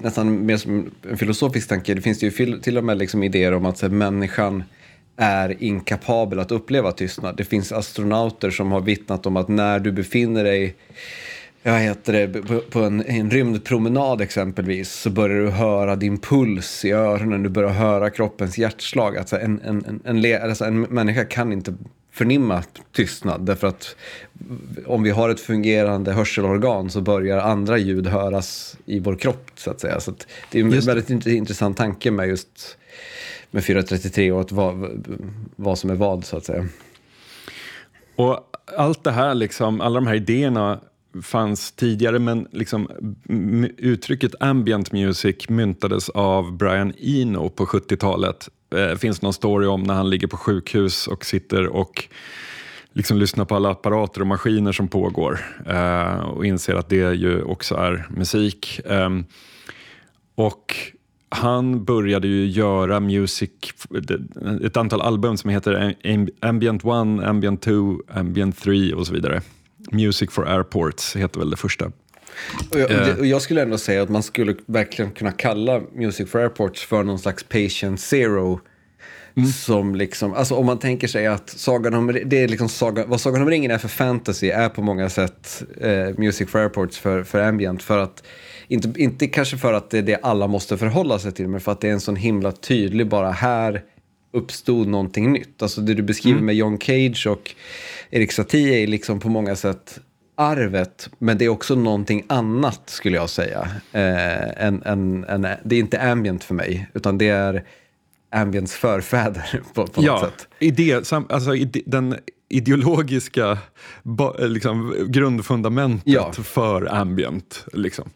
nästan mer som en filosofisk tanke, det finns ju till och med liksom idéer om att här, människan är inkapabel att uppleva tystnad. Det finns astronauter som har vittnat om att när du befinner dig jag heter det, på, på en, en rymdpromenad exempelvis så börjar du höra din puls i öronen, du börjar höra kroppens hjärtslag. Alltså en, en, en, en, alltså en människa kan inte förnimma tystnad. Därför att om vi har ett fungerande hörselorgan så börjar andra ljud höras i vår kropp. så att säga. Så att det är en just väldigt det. intressant tanke med just med 433 och att vad, vad som är vad så att säga. Och allt det här, liksom, alla de här idéerna fanns tidigare men liksom, uttrycket ambient music myntades av Brian Eno på 70-talet. Det eh, finns någon story om när han ligger på sjukhus och sitter och liksom lyssnar på alla apparater och maskiner som pågår eh, och inser att det ju också är musik. Eh, och han började ju göra music, ett antal album som heter Ambient 1, Ambient 2, Ambient 3 och så vidare. Music for Airports heter väl det första. Och jag, Eh. och jag skulle ändå säga att man skulle verkligen kunna kalla Music for Airports för någon slags patient zero. Som liksom, alltså om man tänker sig att Sagan om, det är liksom saga, vad Sagan om ringen är för fantasy är på många sätt eh, Music for Airports för, för ambient. För att, inte, inte kanske för att det är det alla måste förhålla sig till, men för att det är en sån himla tydlig, bara här uppstod någonting nytt. Alltså det du beskriver med John Cage och Erik Satie är liksom på många sätt arvet, men det är också någonting annat skulle jag säga. Eh, en, en, en, det är inte ambient för mig, utan det är ambients förfäder <laughs> på, på något Ja, sätt. idé, sam, alltså ide, den ideologiska ba, liksom, grundfundamentet Ja. för ambient. Liksom.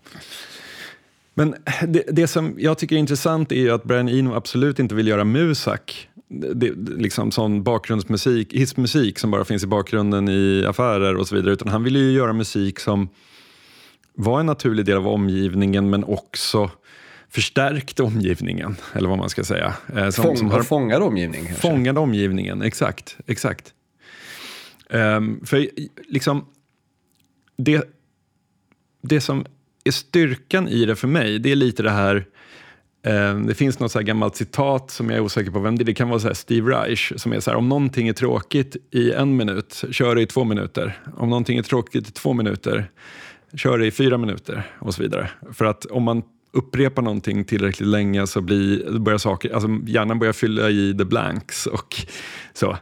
Men det, det som jag tycker är intressant är ju att Brian Eno absolut inte vill göra musak. Det, liksom sån bakgrundsmusik, hissmusik som bara finns i bakgrunden i affärer och så vidare. Utan han ville ju göra musik som var en naturlig del av omgivningen men också förstärkte omgivningen, eller vad man ska säga. Eh, som, Fång, som har Fångar omgivning kanske. fångade omgivningen, exakt. exakt. Ehm, för liksom, det, det som är styrkan i det för mig, det är lite det här eh, det finns något så här gammalt citat som jag är osäker på vem det är. Det kan vara så här Steve Reich som är så här, om någonting är tråkigt i en minut, kör det i två minuter. Om någonting är tråkigt i två minuter, kör det i fyra minuter och så vidare. För att om man upprepar någonting tillräckligt länge så blir, börjar saker, alltså hjärnan börjar fylla i the blanks och så.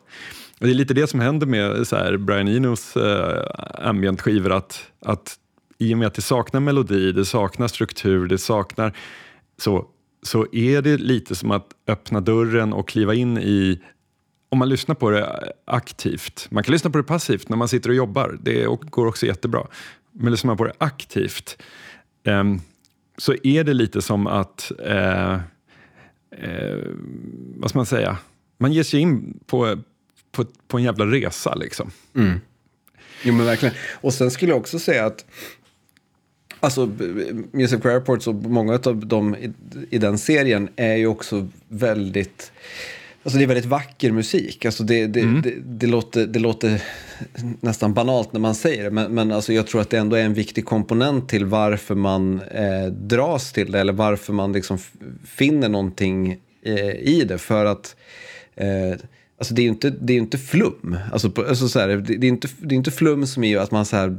Och det är lite det som händer med så här, Brian Enos eh, äh, ambient-skivor, att, att i och med att det saknar melodi, det saknar struktur, det saknar så, så är det lite som att öppna dörren och kliva in i om man lyssnar på det aktivt, man kan lyssna på det passivt när man sitter och jobbar, det går också jättebra. Men lyssnar man på det aktivt um, så är det lite som att, Uh, uh, vad ska man säga, man ger sig in på, på, på en jävla resa liksom. Mm. Jo men verkligen. Och sen skulle jag också säga att Alltså Music for Airports och många av dem i, i den serien är ju också väldigt Alltså det är väldigt vacker musik. Alltså det, det, det, det, låter, det låter nästan banalt när man säger det. Men, men alltså jag tror att det ändå är en viktig komponent till varför man eh, dras till det. Eller varför man liksom finner någonting eh, i det. För att eh, alltså det är ju inte, det är inte flum. Alltså, på, alltså så här, det, det, är inte, det är inte flum som är att man så här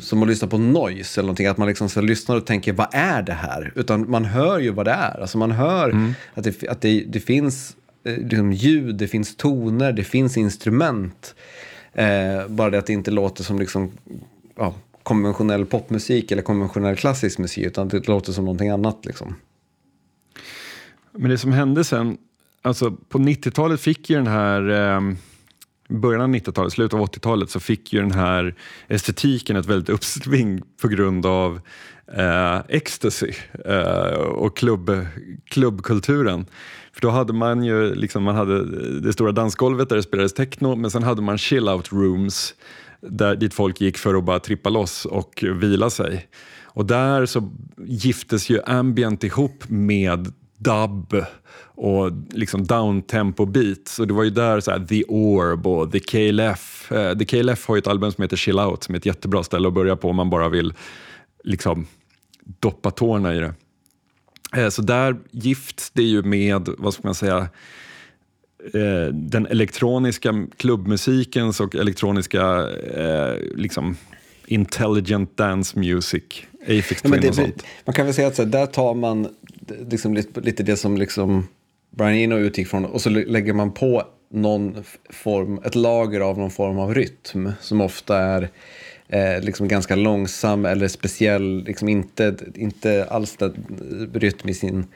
som att lyssna på noise eller någonting, att man liksom så lyssnar och tänker vad är det här? Utan man hör ju vad det är. Alltså man hör att, det, att det, det finns eh, liksom ljud, det finns toner, det finns instrument. Eh, bara det att det inte låter som liksom, ja, konventionell popmusik eller konventionell klassisk musik, utan det låter som någonting annat. Liksom. Men det som hände sen, alltså på 90-talet fick ju den här, eh, början av 90-talet, slutet av 80-talet, så fick ju den här estetiken ett väldigt uppsving på grund av eh, ecstasy eh, och klubb, klubbkulturen. För då hade man ju liksom, man hade det stora dansgolvet där det spelades techno, men sen hade man chill-out rooms där, dit folk gick för att bara trippa loss och vila sig. Och där så giftes ju ambient ihop med dub och liksom downtempo beats. Och det var ju där så här, The Orb och The KLF. Eh, The KLF har ju ett album som heter Chill Out som är ett jättebra ställe att börja på om man bara vill liksom doppa tårna i det. Eh, Så där gifts det ju med, vad ska man säga, eh, den elektroniska klubbmusikens och elektroniska liksom intelligent dance music, Aphex Ja, Twin och det, sånt. man kan väl säga att så här, där tar man liksom lite, lite det som liksom Brian Eno utgick från och så lägger man på någon form, ett lager av någon form av rytm som ofta är eh, liksom ganska långsam eller speciell, liksom inte, inte alls den rytm i sin,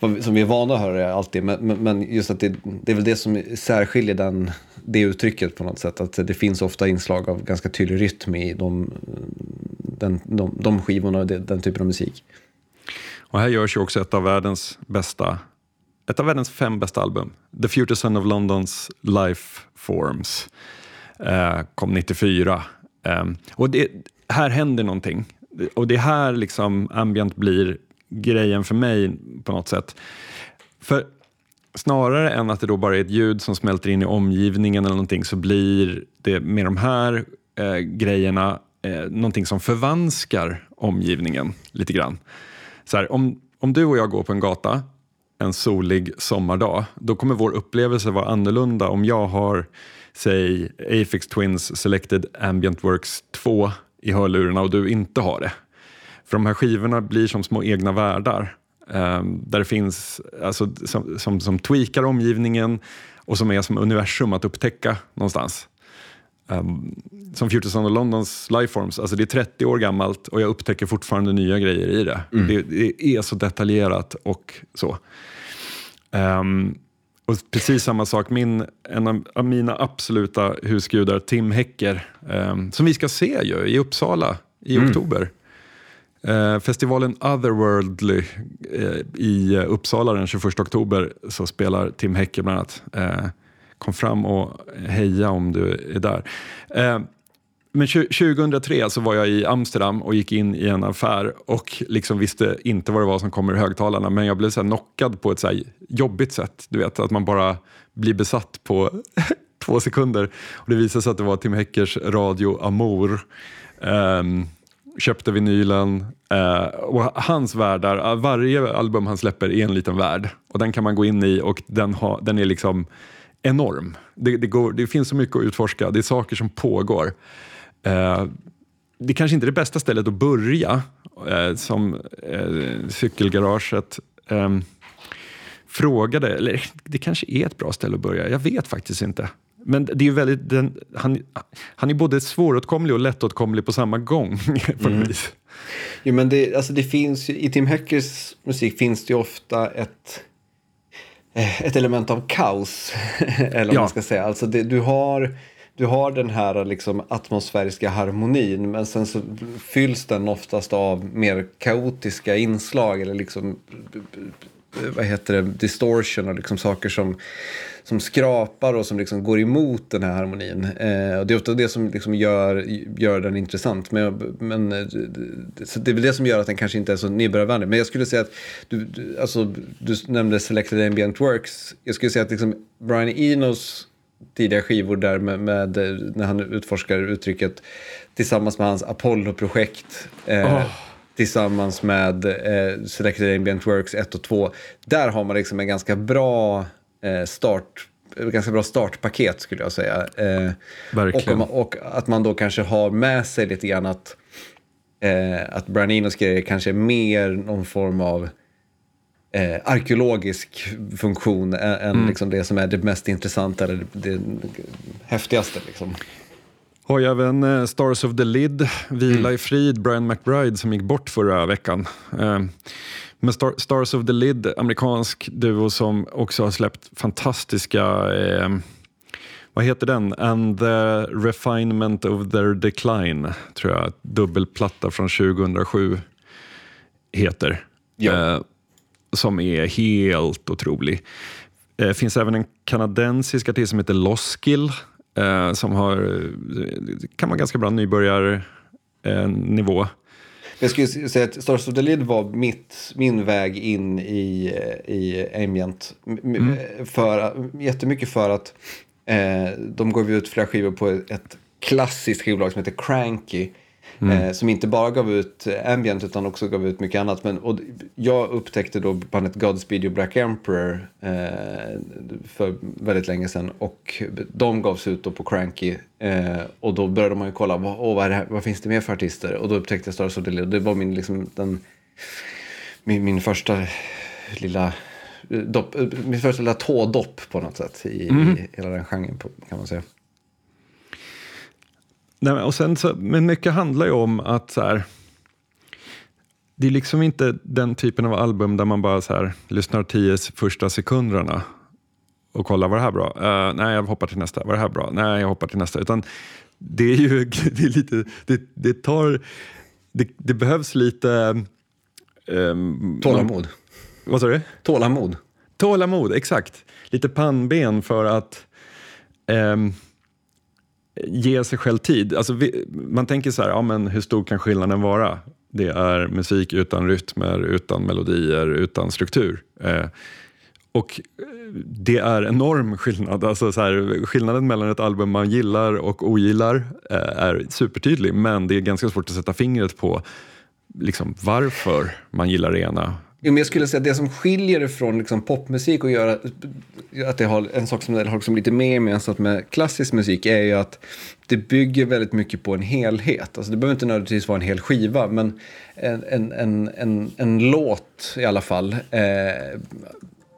som vi är vana att höra alltid, men, men, men just att det, det är väl det som särskiljer den, det uttrycket på något sätt, att det finns ofta inslag av ganska tydlig rytm i de, den, de, de skivorna och den typen av musik. Och här görs ju också ett av världens bästa, ett av världens fem bästa album. The Future Son of Londons Life Forms eh, kom 94. Eh, och det, här händer någonting. Och det är här liksom ambient blir grejen för mig på något sätt. För snarare än att det då bara är ett ljud som smälter in i omgivningen eller någonting så blir det med de här eh, grejerna eh, någonting som förvanskar omgivningen lite grann. Så här, om, om du och jag går på en gata en solig sommardag, då kommer vår upplevelse vara annorlunda om jag har, säg, Afix Twins Selected Ambient Works 2 i hörlurarna och du inte har det. För de här skivorna blir som små egna världar. ehm, där det finns, alltså, som, som, som tweakar omgivningen och som är som universum att upptäcka någonstans. Um, som Future Son of Londons Lifeforms, alltså det är 30 år gammalt och jag upptäcker fortfarande nya grejer i det. Det, det är så detaljerat och så. Ehm, och precis samma sak, min, en av- mina absoluta husgudar, Tim Hecker, ehm, som vi ska se ju i Uppsala i oktober. Eh, festivalen Otherworldly eh, i Uppsala den 21 oktober så spelar Tim Hecker bland annat. Eh, kom fram och heja om du är där. Men 2003 så var jag i Amsterdam och gick in i en affär och liksom visste inte vad det var som kom ur högtalarna men jag blev så här knockad på ett så här jobbigt sätt. Du vet att man bara blir besatt på <laughs> två sekunder. Och det visade sig att det var Tim Heckers Radio Amour. Um, köpte vinylen Uh, och hans världar, eh, varje album han släpper är en liten värld och den kan man gå in i och den, ha, den är liksom enorm. Det, det, går, det finns så mycket att utforska, det är saker som pågår. Eh, det kanske inte är det bästa stället att börja, eh, som eh, cykelgaraget eh, frågade, eller det kanske är ett bra ställe att börja, jag vet faktiskt inte. Men det är ju väldigt, den, han, han är både svåråtkomlig och lättåtkomlig på samma gång. <laughs> på något vis. Jo, men det, alltså det finns ju, I Tim Hackers musik finns det ju ofta ett, eh, ett element av kaos. <laughs> eller vad Ja. man ska säga. Alltså det, du, har, du har den här liksom atmosfäriska harmonin men sen så fylls den oftast av mer kaotiska inslag eller liksom vad heter det, distortion och liksom saker som, som skrapar och som liksom går emot den här harmonin. Eh, och det är ofta det som liksom gör, gör den intressant. Men, men, det- så det är väl det som gör att den kanske inte är så nybörjarvänlig. Men jag skulle säga att du, du, alltså, du nämnde Selected Ambient Works. Jag skulle säga att liksom Brian Enos tidiga skivor där med, med, eh, när han utforskar uttrycket tillsammans med hans Apollo-projekt. Eh, Tillsammans med eh, Selected Ambient Works 1 och 2. Där har man liksom en ganska bra eh, start ett ganska bra startpaket skulle jag säga. Eh, Verkligen. Och, och att man då kanske har med sig lite grann att, eh, att Brian Enos grejer kanske är mer någon form av eh, arkeologisk funktion än, än liksom det som är det mest intressanta eller det, det häftigaste. Liksom. Har ju även eh, Stars of the Lid, Vila i frid, Brian McBride som gick bort förra veckan. Eh, men Star, Stars of the Lid, amerikansk duo som också har släppt fantastiska, eh, vad heter den? And the refinement of their decline, tror jag, dubbelplatta från 2007 heter. Ja. Som är helt otrolig. Det eh, finns även en kanadensisk artist som heter Loskill eh, som har, eh, kan vara ganska bra nybörjarnivå. Nivå. Jag skulle säga att Stars of the Lid var mitt, min väg in i, i Ambient. M- m- För, jättemycket för att eh, de gav ut flera skivor på ett klassiskt skivbolag som heter Cranky. Eh, som inte bara gav ut Ambient utan också gav ut mycket annat. Men, och jag upptäckte då bandet Godspeed och Black Emperor eh, för väldigt länge sedan. Och de gavs ut då på Cranky. Eh, och då började man ju kolla, vad, åh, vad, här, vad finns det mer för artister? Och då upptäckte jag Stars of Lid. Det var min, liksom, den, min, min första lilla eh, dopp, eh, min första lilla tådopp på något sätt i, i hela den genren kan man säga. Nej, och sen så, men mycket handlar ju om att så här, det är liksom inte den typen av album där man bara så här, lyssnar tio första sekunderna och kollar, var det här bra? Eh, nej, jag hoppar till nästa. Var det här bra? Nej, jag hoppar till nästa. Utan det är ju <laughs> det är lite, det, det tar, det, det behövs lite... ehm, Tålamod. Vad sa du? Tålamod. Tålamod, exakt. Lite pannben för att ehm, ge sig själv tid. Alltså, vi, man tänker så här, ja, men hur stor kan skillnaden vara? Det är musik utan rytmer, utan melodier, utan struktur. Eh, och eh, det är enorm skillnad. Alltså så här, skillnaden mellan ett album man gillar och ogillar eh, är supertydlig, men det är ganska svårt att sätta fingret på liksom, varför man gillar det ena Jo, men jag skulle säga att det som skiljer det från liksom popmusik och gör att det har en sak som det har liksom lite mer gemensamt med klassisk musik är ju att det bygger väldigt mycket på en helhet. Alltså det behöver inte nödvändigtvis vara en hel skiva, men en, en, en, en, en låt i alla fall eh,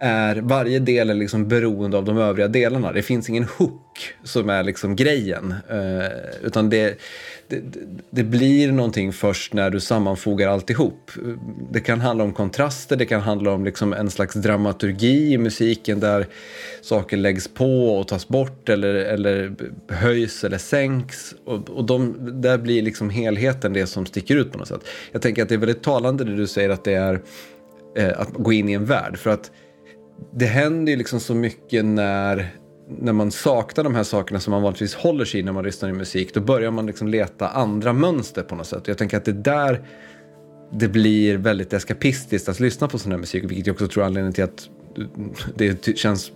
är varje del är liksom beroende av de övriga delarna. Det finns ingen hook som är liksom grejen. Eh, utan det, det, det blir någonting först när du sammanfogar alltihop. Det kan handla om kontraster, det kan handla om liksom en slags dramaturgi i musiken där saker läggs på och tas bort eller, eller höjs eller sänks. Och, och de, där blir liksom helheten det som sticker ut på något sätt. Jag tänker att det är väldigt talande det du säger att det är eh, att gå in i en värld. För att det händer ju liksom så mycket när, när man saknar de här sakerna som man vanligtvis håller sig i när man lyssnar i musik. Då börjar man liksom leta andra mönster på något sätt. Och jag tänker att det är där det blir väldigt eskapistiskt att lyssna på sån här musik. Vilket jag också tror är anledningen till att det känns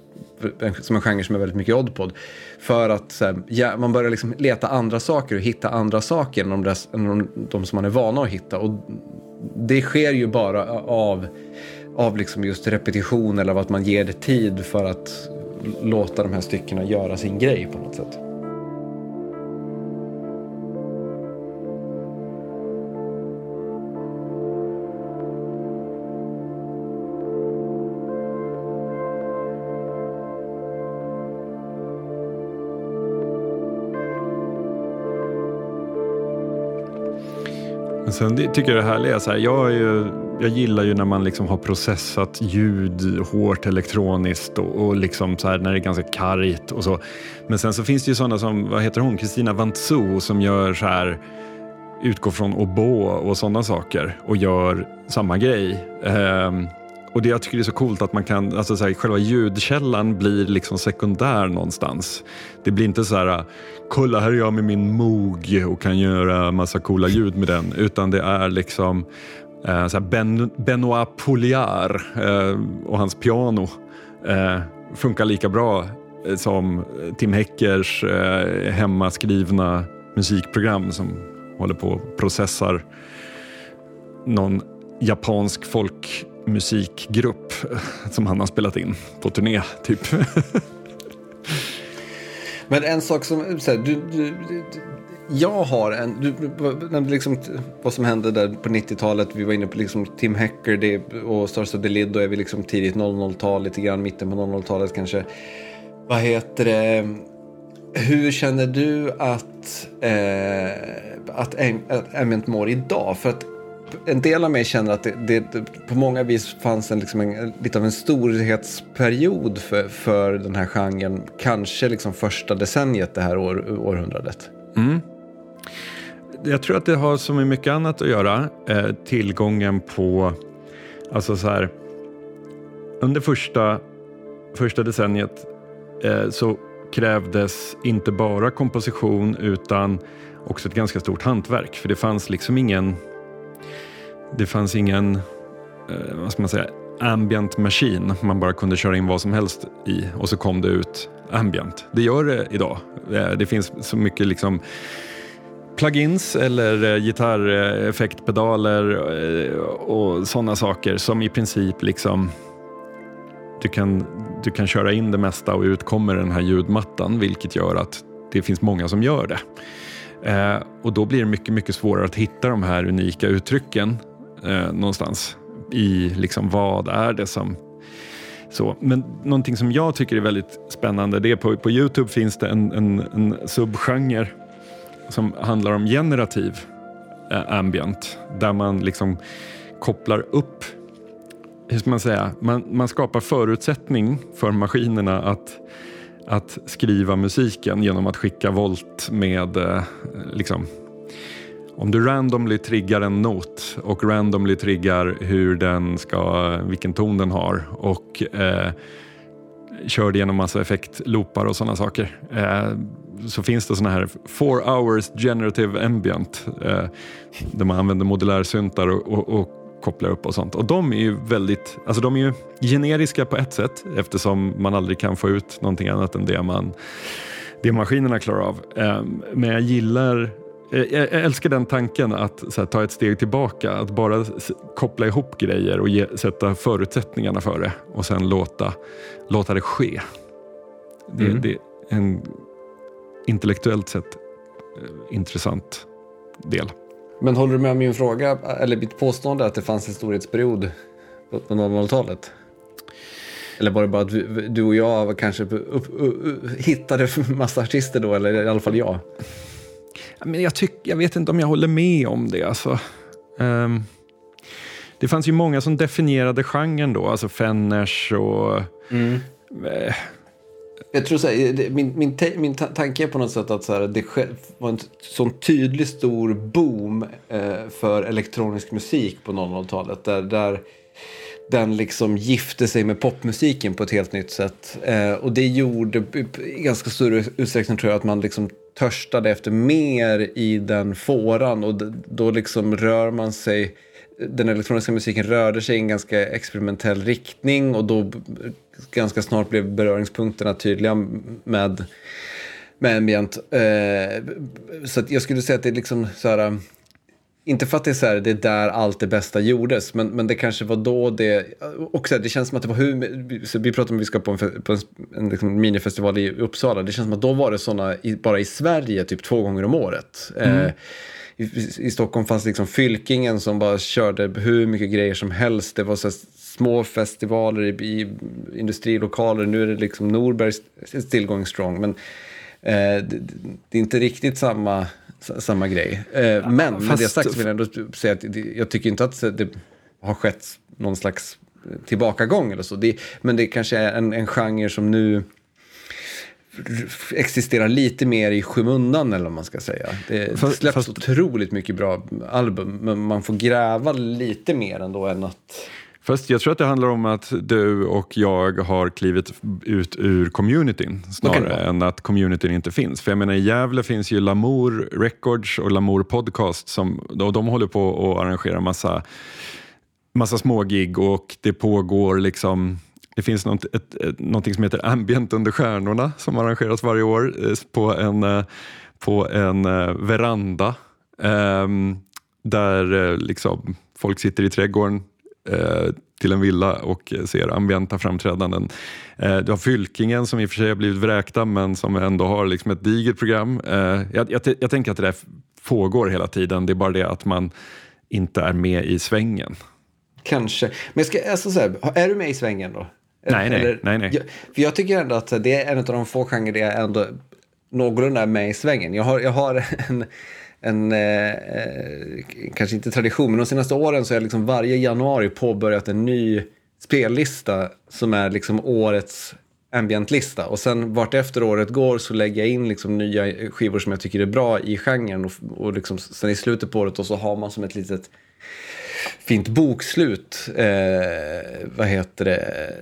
som en genre som är väldigt mycket oddpod. För att så här, ja, man börjar liksom leta andra saker och hitta andra saker än de, där, än de, de som man är vana att hitta. Och det sker ju bara av, av liksom just repetition eller av att man ger det tid för att låta de här styckena göra sin grej på något sätt. Men sen tycker jag det härliga är så här, jag, är ju, jag gillar ju när man liksom har processat ljud hårt elektroniskt och, och liksom så här, när det är ganska kargt och så. Men sen så finns det ju sådana som, vad heter hon, Kristina Vantzou som gör så här, utgår från oboe och sådana saker och gör samma grej. Um, och det jag tycker det är så coolt att man kan, alltså så här, själva ljudkällan blir liksom sekundär någonstans. Det blir inte så här, kolla här är jag med min Moog och kan göra massa coola ljud med den. Utan det är liksom Eh, så här ben, Benoit Pouliard eh, och hans piano eh, funkar lika bra eh, som Tim Heckers eh, hemmaskrivna musikprogram som håller på och processar någon japansk folkmusikgrupp eh, som han har spelat in på turné, typ. <laughs> Men en sak som, så här, du, du, du, jag har en, du nämnde liksom vad som hände där på 90-talet. Vi var inne på liksom Tim Hecker, det, och Stars of the Lid. Då är vi liksom tidigt 00-tal, lite grann mitten på 00-talet kanske. Vad heter det? Hur känner du att, eh, att, att Ambient mår idag? För att en del av mig känner att det, det, det på många vis fanns en, liksom en, lite av en storhetsperiod för, för den här genren. Kanske liksom första decenniet det här år, århundradet. Mm. Jag tror att det har så med mycket annat att göra. Eh, tillgången på, alltså så här, under första, första decenniet eh, så krävdes inte bara komposition utan också ett ganska stort hantverk. För det fanns liksom ingen, det fanns ingen, eh, vad ska man säga, ambient machine man bara kunde köra in vad som helst i och så kom det ut ambient. Det gör det idag. Eh, det finns så mycket liksom plugins eller eh, gitarreffektpedaler eh, och sådana saker som i princip liksom du kan, du kan köra in det mesta och ut kommer den här ljudmattan vilket gör att det finns många som gör det. Eh, och då blir det mycket, mycket svårare att hitta de här unika uttrycken eh, någonstans i liksom vad är det som så, men någonting som jag tycker är väldigt spännande det är på, på Youtube finns det en, en, en subgenre som handlar om generativ eh, ambient. Där man liksom kopplar upp, hur ska man säga, man, man skapar förutsättning för maskinerna att, att skriva musiken genom att skicka volt med eh, liksom, om du randomly triggar en not och randomly triggar hur den ska, vilken ton den har och eh, kör det genom massa effektloopar och sådana saker. Eh, så finns det sådana här four hours generative ambient eh, där man använder modulärsyntar och, och, och kopplar upp och sånt. Och de är ju väldigt, alltså de är ju generiska på ett sätt eftersom man aldrig kan få ut någonting annat än det man det maskinerna klarar av. Eh, men jag gillar Eh, jag älskar den tanken att här, ta ett steg tillbaka, att bara koppla ihop grejer och ge, sätta förutsättningarna för det och sen låta, låta det ske. Det, mm. det är en intellektuellt sett eh, intressant del. Men håller du med om min fråga, eller mitt påstående att det fanns en storhetsperiod på 00-talet? Eller var det bara att du och jag kanske upp, upp, upp, hittade <laughs> massa artister då, eller i alla fall jag? Men jag, tyck, jag vet inte om jag håller med om det. Alltså. Um, det fanns ju många som definierade genren då, alltså Fenners och... Mm. Eh. Jag tror så här, min, min, min tanke är på något sätt att så här, det var en sån tydlig stor boom eh, för elektronisk musik på 00-talet. Där, där den liksom gifte sig med popmusiken på ett helt nytt sätt. Eh, och det gjorde i ganska stor utsträckning tror jag att man liksom törstade efter mer i den fåran och då liksom rör man sig den elektroniska musiken rörde sig i en ganska experimentell riktning och då ganska snart blev beröringspunkterna tydliga med, med ambient. Eh, så jag skulle säga att det är liksom så här, inte för att det är så här, det är där allt det bästa gjordes, men, men det kanske var då det... Och det känns som att det var hur... Så vi pratade om att vi ska på en, på en, en liksom minifestival i Uppsala. Det känns som att då var det sådana, bara i Sverige, typ två gånger om året. Mm. Eh, i, i, Stockholm fanns liksom Fylkingen som bara körde hur mycket grejer som helst. Det var så små festivaler i, industrilokaler. Nu är det liksom Norberg still going strong. Men eh, det, det är inte riktigt samma samma grej. Eh, men Fast... med det sagt vill jag ändå säga att jag tycker inte att det har skett någon slags tillbakagång eller så. Det, men det kanske är en, en genre som nu existerar lite mer i skymundan eller vad man ska säga. Det fast, släpps fast... otroligt mycket bra album, men man får gräva lite mer ändå än att Fast jag tror att det handlar om att du och jag har klivit ut ur communityn snarare än att communityn inte finns. För jag menar i Gävle finns ju Lamour Records och Lamour Podcast som, och de håller på att arrangera massa, massa smågig och det pågår liksom det finns något, ett, ett, någonting som heter Ambient under stjärnorna som arrangeras varje år eh, på en, eh, på en eh, veranda. Um, där liksom folk sitter i trädgården till en villa och ser ambienta framträdanden. Eh, du har Fylkingen som i och för sig har blivit vräkta men som ändå har liksom ett digert program. Eh, jag, jag, jag tänker att det där pågår hela tiden, det är bara det att man inte är med i svängen. Kanske. Men ska, alltså så här, är du med i svängen då? Nej, nej. nej, nej. Jag, för jag tycker ändå att det är en av de få genrer där jag ändå någorlunda är med i svängen. Jag har, jag har en en, eh, eh, kanske inte tradition, men de senaste åren så har jag liksom varje januari påbörjat en ny spellista som är liksom årets ambientlista. Och sen vart efter året går så lägger jag in liksom nya skivor som jag tycker är bra i genren. Och, och liksom, sen i slutet på året och så har man som ett litet fint bokslut eh, vad heter det,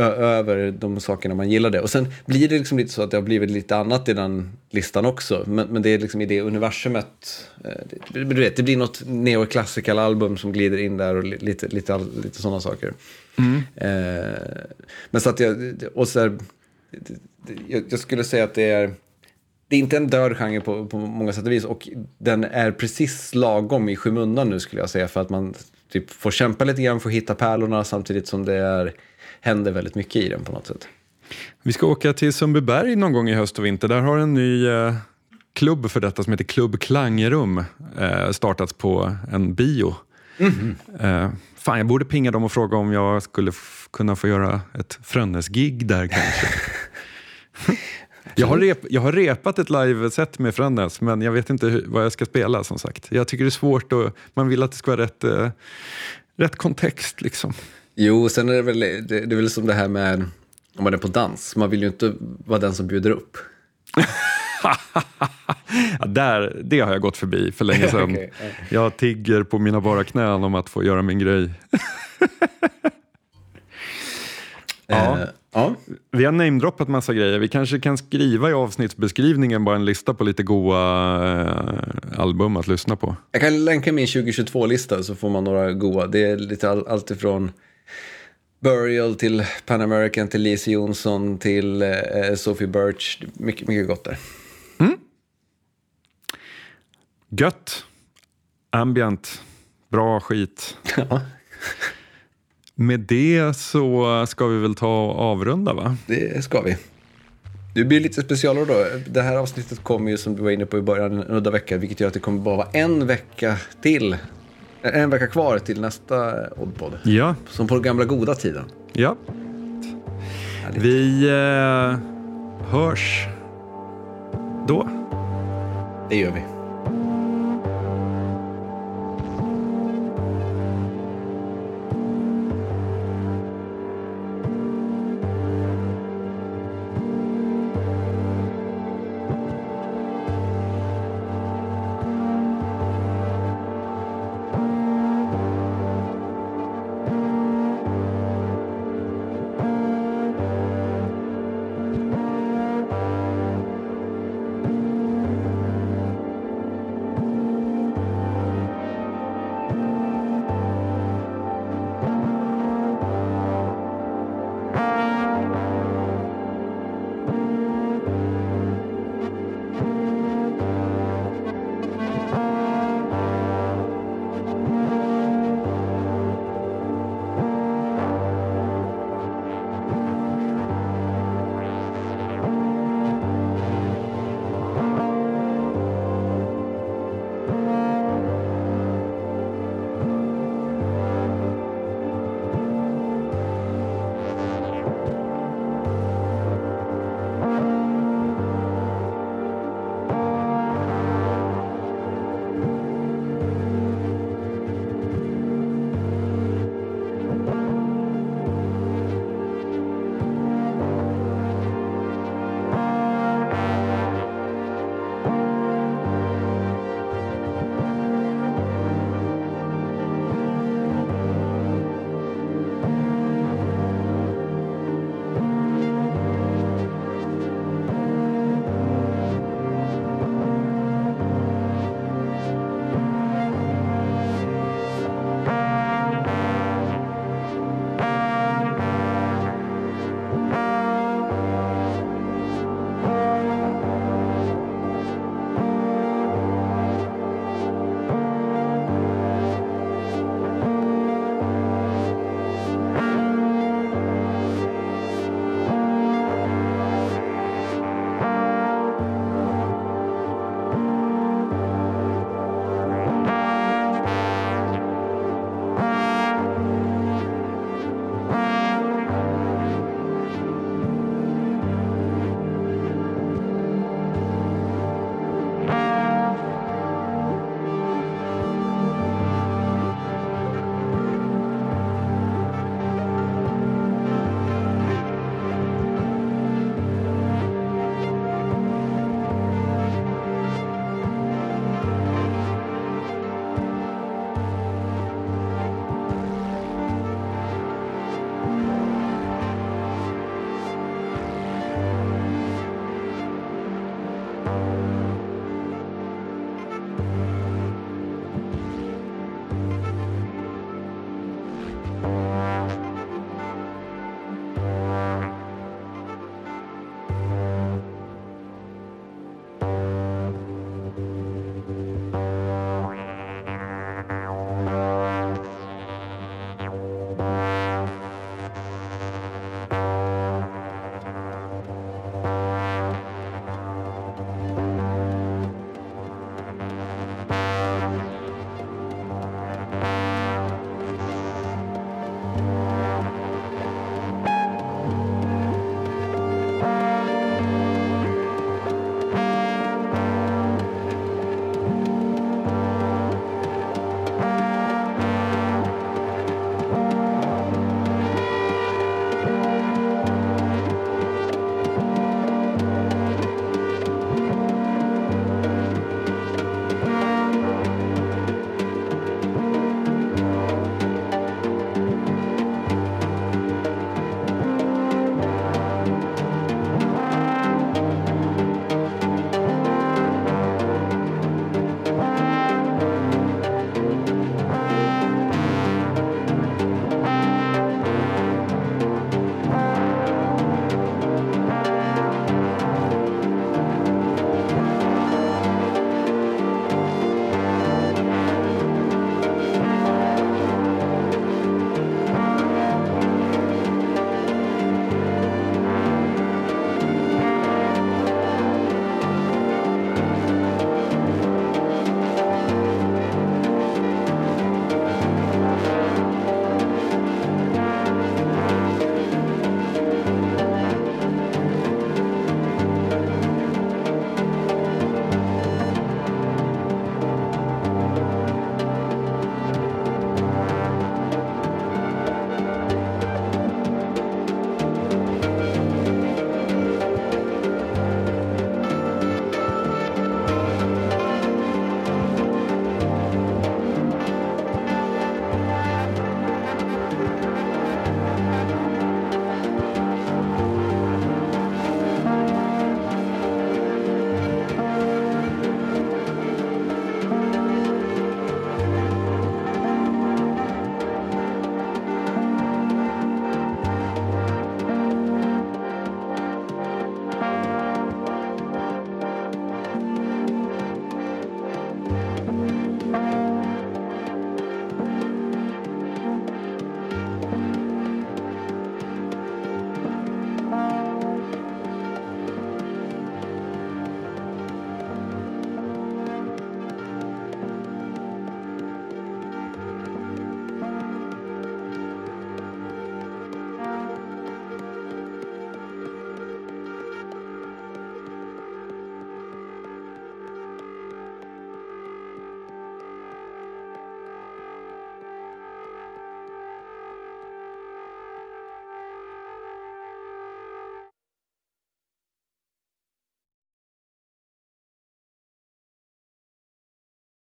över de sakerna man gillade. Och sen blir det liksom lite så att det har blivit lite annat i den listan också. Men, men det är liksom i det universumet. Eh, det, du vet, det blir något neoclassical album som glider in där och lite, lite, lite sådana saker. Mm. Eh, men så att jag, och så här, jag, jag skulle säga att det är det är inte en död genre på, på många sätt och vis och den är precis lagom i skymundan nu skulle jag säga för att man typ får kämpa lite grann för att hitta pärlorna samtidigt som det är, händer väldigt mycket i den på något sätt. Vi ska åka till Sundbyberg någon gång i höst och vinter. Där har en ny eh, klubb för detta som heter Klubb Klangrum eh, startats på en bio. Mm. Eh, fan, jag borde pinga dem och fråga om jag skulle kunna få göra ett Frönnes-gig där kanske. <laughs> Jag har, rep, jag har repat ett liveset med Fränäs, men jag vet inte hur, vad jag ska spela som sagt. Jag tycker det är svårt och man vill att det ska vara rätt, eh, rätt kontext liksom. Jo, sen är det väl, det, det är väl som det här med om man är på dans. Man vill ju inte vara den som bjuder upp. <laughs> Ja, där, det har jag gått förbi för länge <laughs> sedan. Okej, ja. Jag tigger på mina bara knän om att få göra min grej. <laughs> Ja. Ja. Vi har namedroppat massa grejer. Vi kanske kan skriva i avsnittsbeskrivningen bara en lista på lite goa eh, album att lyssna på. Jag kan länka min 2022-lista så får man några goa. Det är lite all, allt ifrån Burial till Pan American till Lise Jonsson till eh, Sophie Birch. Mycket, mycket gott där. Gött, ambient, bra skit. <laughs> Ja, Med det så ska vi väl ta och avrunda va? det ska vi. Det blir lite specialare då. Det här avsnittet kommer ju som du var inne på i början en udda vecka, vilket gör att det kommer bara vara en vecka till. En vecka kvar till nästa Oddpod. Ja, Som på den gamla goda tiden. ja. Härligt. Vi eh, hörs då. Det gör vi.